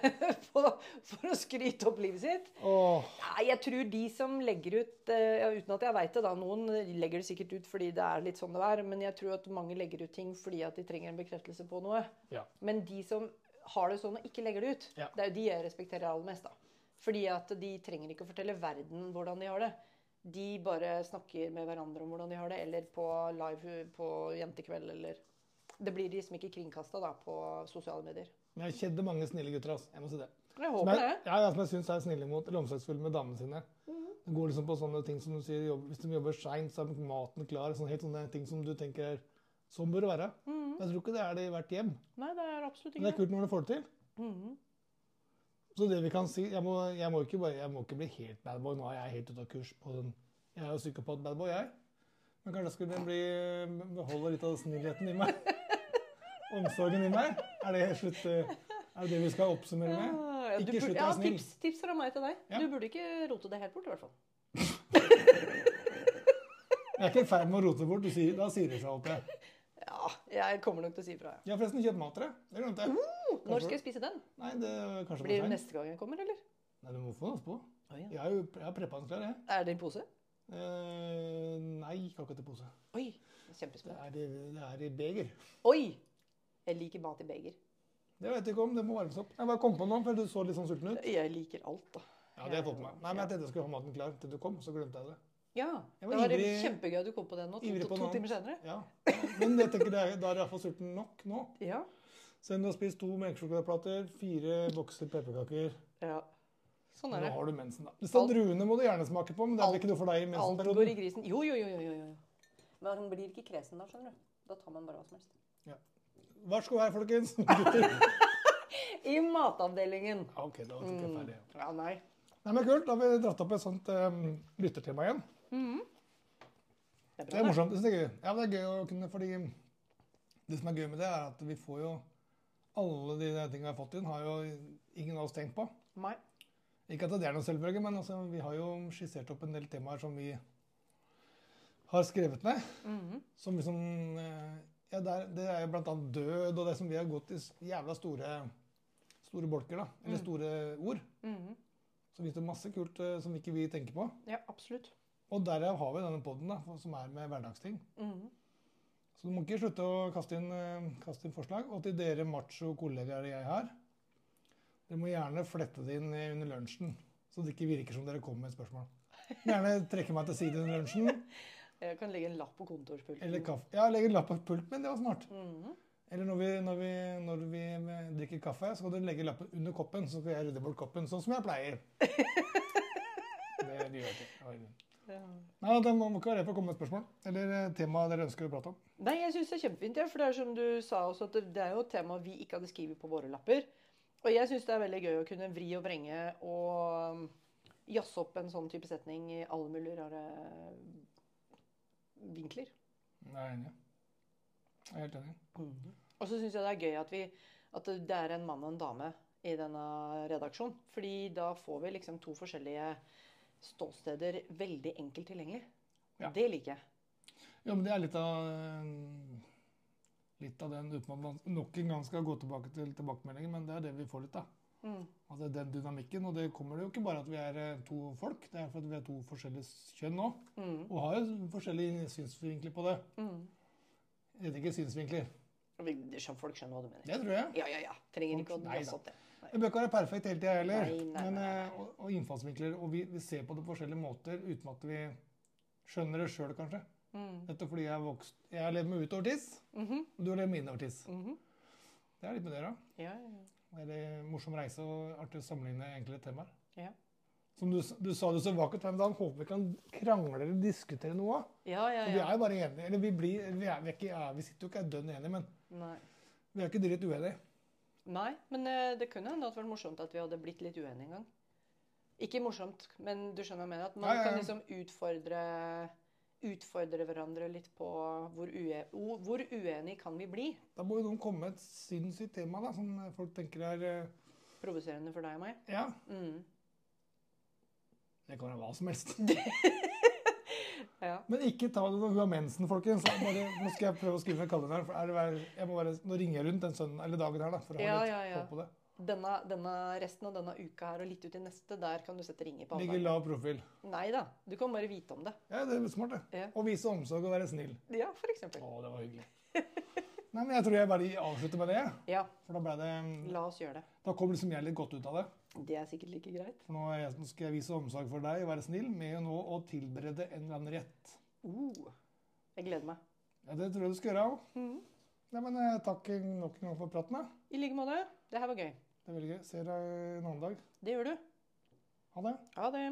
*laughs* for å skryte opp livet sitt. Oh. Nei, jeg tror de som legger ut ja, Uten at jeg veit det, da. Noen legger det sikkert ut fordi det er litt sånn det er. Men jeg tror at mange legger ut ting fordi at de trenger en bekreftelse på noe. Ja. Men de som har det sånn og ikke legger det ut, Ja. det er jo de jeg respekterer aller mest. da. Fordi at de trenger ikke å fortelle verden hvordan de har det. De bare snakker med hverandre om hvordan de har det, eller på live på jentekveld, eller Det blir liksom ikke kringkasta på sosiale medier. Men jeg kjedde mange snille gutter. ass. Jeg må si det. Jeg Som håper jeg, det. ja, ja, som jeg syns er snille mot, eller omsorgsfulle med damene sine. Det går liksom på sånne ting som du sier, jobb, Hvis de jobber seint, så er maten klar. Sånne, helt sånne ting som du tenker er Sånn bør det være. Jeg tror ikke det er det i hvert hjem. Nei, det er absolutt ikke Men det er kult når du får det til. Mhm. Så det vi kan si Jeg må, jeg må, ikke, bare, jeg må ikke bli helt badboy. Nå er jeg helt ute av kurs på den. Jeg er jo psykopat-badboy, jeg. Men kanskje jeg skulle bli, beholde litt av snillheten i meg? *laughs* Omsorgen i meg? Er det, slutt, er det det vi skal oppsummere med? Ja, Ikke slutt å være snill. tips, tips fra meg til deg. Ja. Du burde ikke rote det helt bort, i hvert fall. Jeg er ikke i ferd med å rote bort. Du sier, da sier det seg, håper jeg. Ja, jeg kommer nok til å si ifra. Ja. Jeg har forresten kjøpt mat til deg. Det glemte jeg. Når skal jeg spise den? Nei, det er kanskje Blir det neste gang jeg kommer, eller? Nei, du må få den på. Oh, ja. Jeg har jo jeg har preppa den klar, jeg. Er det en pose? Eh, nei, ikke akkurat i pose. Oi, Det kjempespennende. er, i, det er i beger. Oi! Jeg liker mat i beger. Det vet jeg ikke om. Det må varmes opp. Jeg bare kom på noe, for du så litt sånn sulten ut. Jeg liker alt, da. Ja, det har jeg fått med meg. Nei, men jeg tenkte jeg skulle ha maten klar til du kom, så glemte jeg det. Ja, Jeg det var ivrig- kjempegøy at du kom på det nå, to, to, to timer senere. Ja. Men jeg tenker det er, da er jeg iallfall sulten nok nå. Ja. Selv om du har spist to melkesjokoladeplater, fire bokser pepperkaker ja. Sånn er det. Nå har du mensen, da. Disse druene må du gjerne smake på, men det er vel ikke noe for deg i Alt går i mensenperioden. grisen. Jo, jo, jo, jo, jo, jo. Men man blir ikke kresen da, skjønner du. Da tar man bare hva som helst. Vær så god her, folkens. *laughs* I matavdelingen. Ok, da var jeg ikke ferdig. Ja, nei. Nei, men Kult. Da har vi dratt opp et sånt um, lyttertema igjen. Det er Det er det. morsomt. Det er gøy. Ja, det er gøy å kunne, fordi det som er gøy med det, er at vi får jo Alle de tingene vi har fått inn, har jo ingen av oss tenkt på. Nei. Ikke at det er noe selvfølge, men altså, vi har jo skissert opp en del temaer som vi har skrevet ned. Mhm. Som liksom eh, Ja, det er, det jo annet død, og det som vi har gått i jævla store, store bolker, da. Eller store ord. Mhm. Så finnes det masse kult eh, som ikke vi tenker på. Ja, absolutt. Og derav har vi denne poden, som er med hverdagsting. Mhm. Så du må ikke slutte å kaste inn, eh, kaste inn forslag. Og til dere macho-kollegaer jeg har, dere må gjerne flette det inn eh, under lunsjen, så det ikke virker som dere kommer med et spørsmål. Gjerne trekke meg til side under lunsjen, *laughs* Jeg kan legge en lapp på kontorpulten. eller kaffe. Ja, legge en lapp på pulten min, det var smart. Mhm. Eller når vi, når, vi, når vi drikker kaffe, så kan du legge lappen under koppen, så skal jeg rydde bort koppen, sånn som jeg pleier. *laughs* det gjør jeg ikke. Ja. Nei, Det må ikke være redd for å komme med spørsmål eller tema dere ønsker å prate om. Nei, jeg syns det er kjempefint, ja, for det er som du sa også, at det, det er jo et tema vi ikke hadde skrevet på våre lapper. Og jeg syns det er veldig gøy å kunne vri og vrenge og um, jazze opp en sånn type setning i alle mulige rare vinkler. Jeg er enig. Jeg er helt enig. Og så syns jeg det er gøy at, vi, at det er en mann og en dame i denne redaksjonen. Fordi da får vi liksom to forskjellige ståsteder veldig enkelt tilgjengelig. Ja. Det liker jeg. Ja, men det er litt av litt av den, uten at man nok en gang skal gå tilbake til tilbakemeldingen, men det er det vi får litt av. Mm. Altså den dynamikken, og det kommer det jo ikke bare at vi er eh, to folk, det er for at vi er to forskjellige kjønn nå, Mm. og har jo forskjellige synsvinkler på det. Mm. Jeg vet ikke synsvinkler. Vi- Folk skjønner hva du mener. Det tror jeg. Ja, ja, ja. Trenger ikke å sånn jazze opp det. Nei. Det bør ikke være perfekt hele tida heller. Nei, nei, men, eh, Og, og innfallsvinkler. Og vi, vi ser på det på forskjellige måter uten at vi skjønner det sjøl, kanskje. Mm. Dette fordi jeg har vokst Jeg har levd med utover over tiss, Mhm, og du har levd med innover over tiss. mhm. Det er litt med det, da. Ja, ja, ja. Er en morsom reise og artig å sammenligne egentlig temaer. Ja. Som du, du sa det så vakkert, men da håper vi kan krangle eller diskutere noe. Ja, ja, For vi er jo bare enige. Eller vi, blir, vi, er, vi, er ikke, ja, vi sitter jo ikke dønn enige, men Nei. vi er ikke dritt uenige. Nei, men eh, det kunne hende vært morsomt at vi hadde blitt litt uenige en gang. Ikke morsomt, men du skjønner hva jeg mener? At man Ja, ja, ja. kan liksom utfordre, utfordre hverandre litt på hvor, ue, hvor uenig kan vi bli? Da må jo noen komme med et sinnssykt tema da, som folk tenker er eh, Provoserende for deg og meg. Ja, Mm. det kan være hva som helst. *laughs* Ja. Men ikke ta det når hun har mensen, folkens. Bare, nå skal jeg prøve å skrive ned det jeg må bare, nå ringer jeg rundt den søndagen, eller dagen her, da, for å ha Ja, litt ja, ja. på det. Denne, denne resten av denne uka her og litt ut i neste, der kan du sette ringer på Ligger alle. lav profil. Nei da, du kan bare vite om det. Ja, det er smart, det. Ja. Å vise omsorg og være snill. Ja, for eksempel. Å, det var hyggelig. Nei, men jeg tror jeg bare avslutter med det. Ja, For da ble det la oss gjøre det. Da kom liksom jeg litt godt ut av det. Det er sikkert like greit. For nå, jeg, skal jeg vise omsorg for deg og være snill med nå å tilberede en eller annen rett. Uh, jeg gleder meg. Ja, Det tror jeg du skal gjøre òg. Mm. Ja, men eh, takk nok en gang for praten. I like måte. Det her var gøy. Det er veldig gøy. Ser deg en annen dag. Det gjør du. Ha det. Ha det.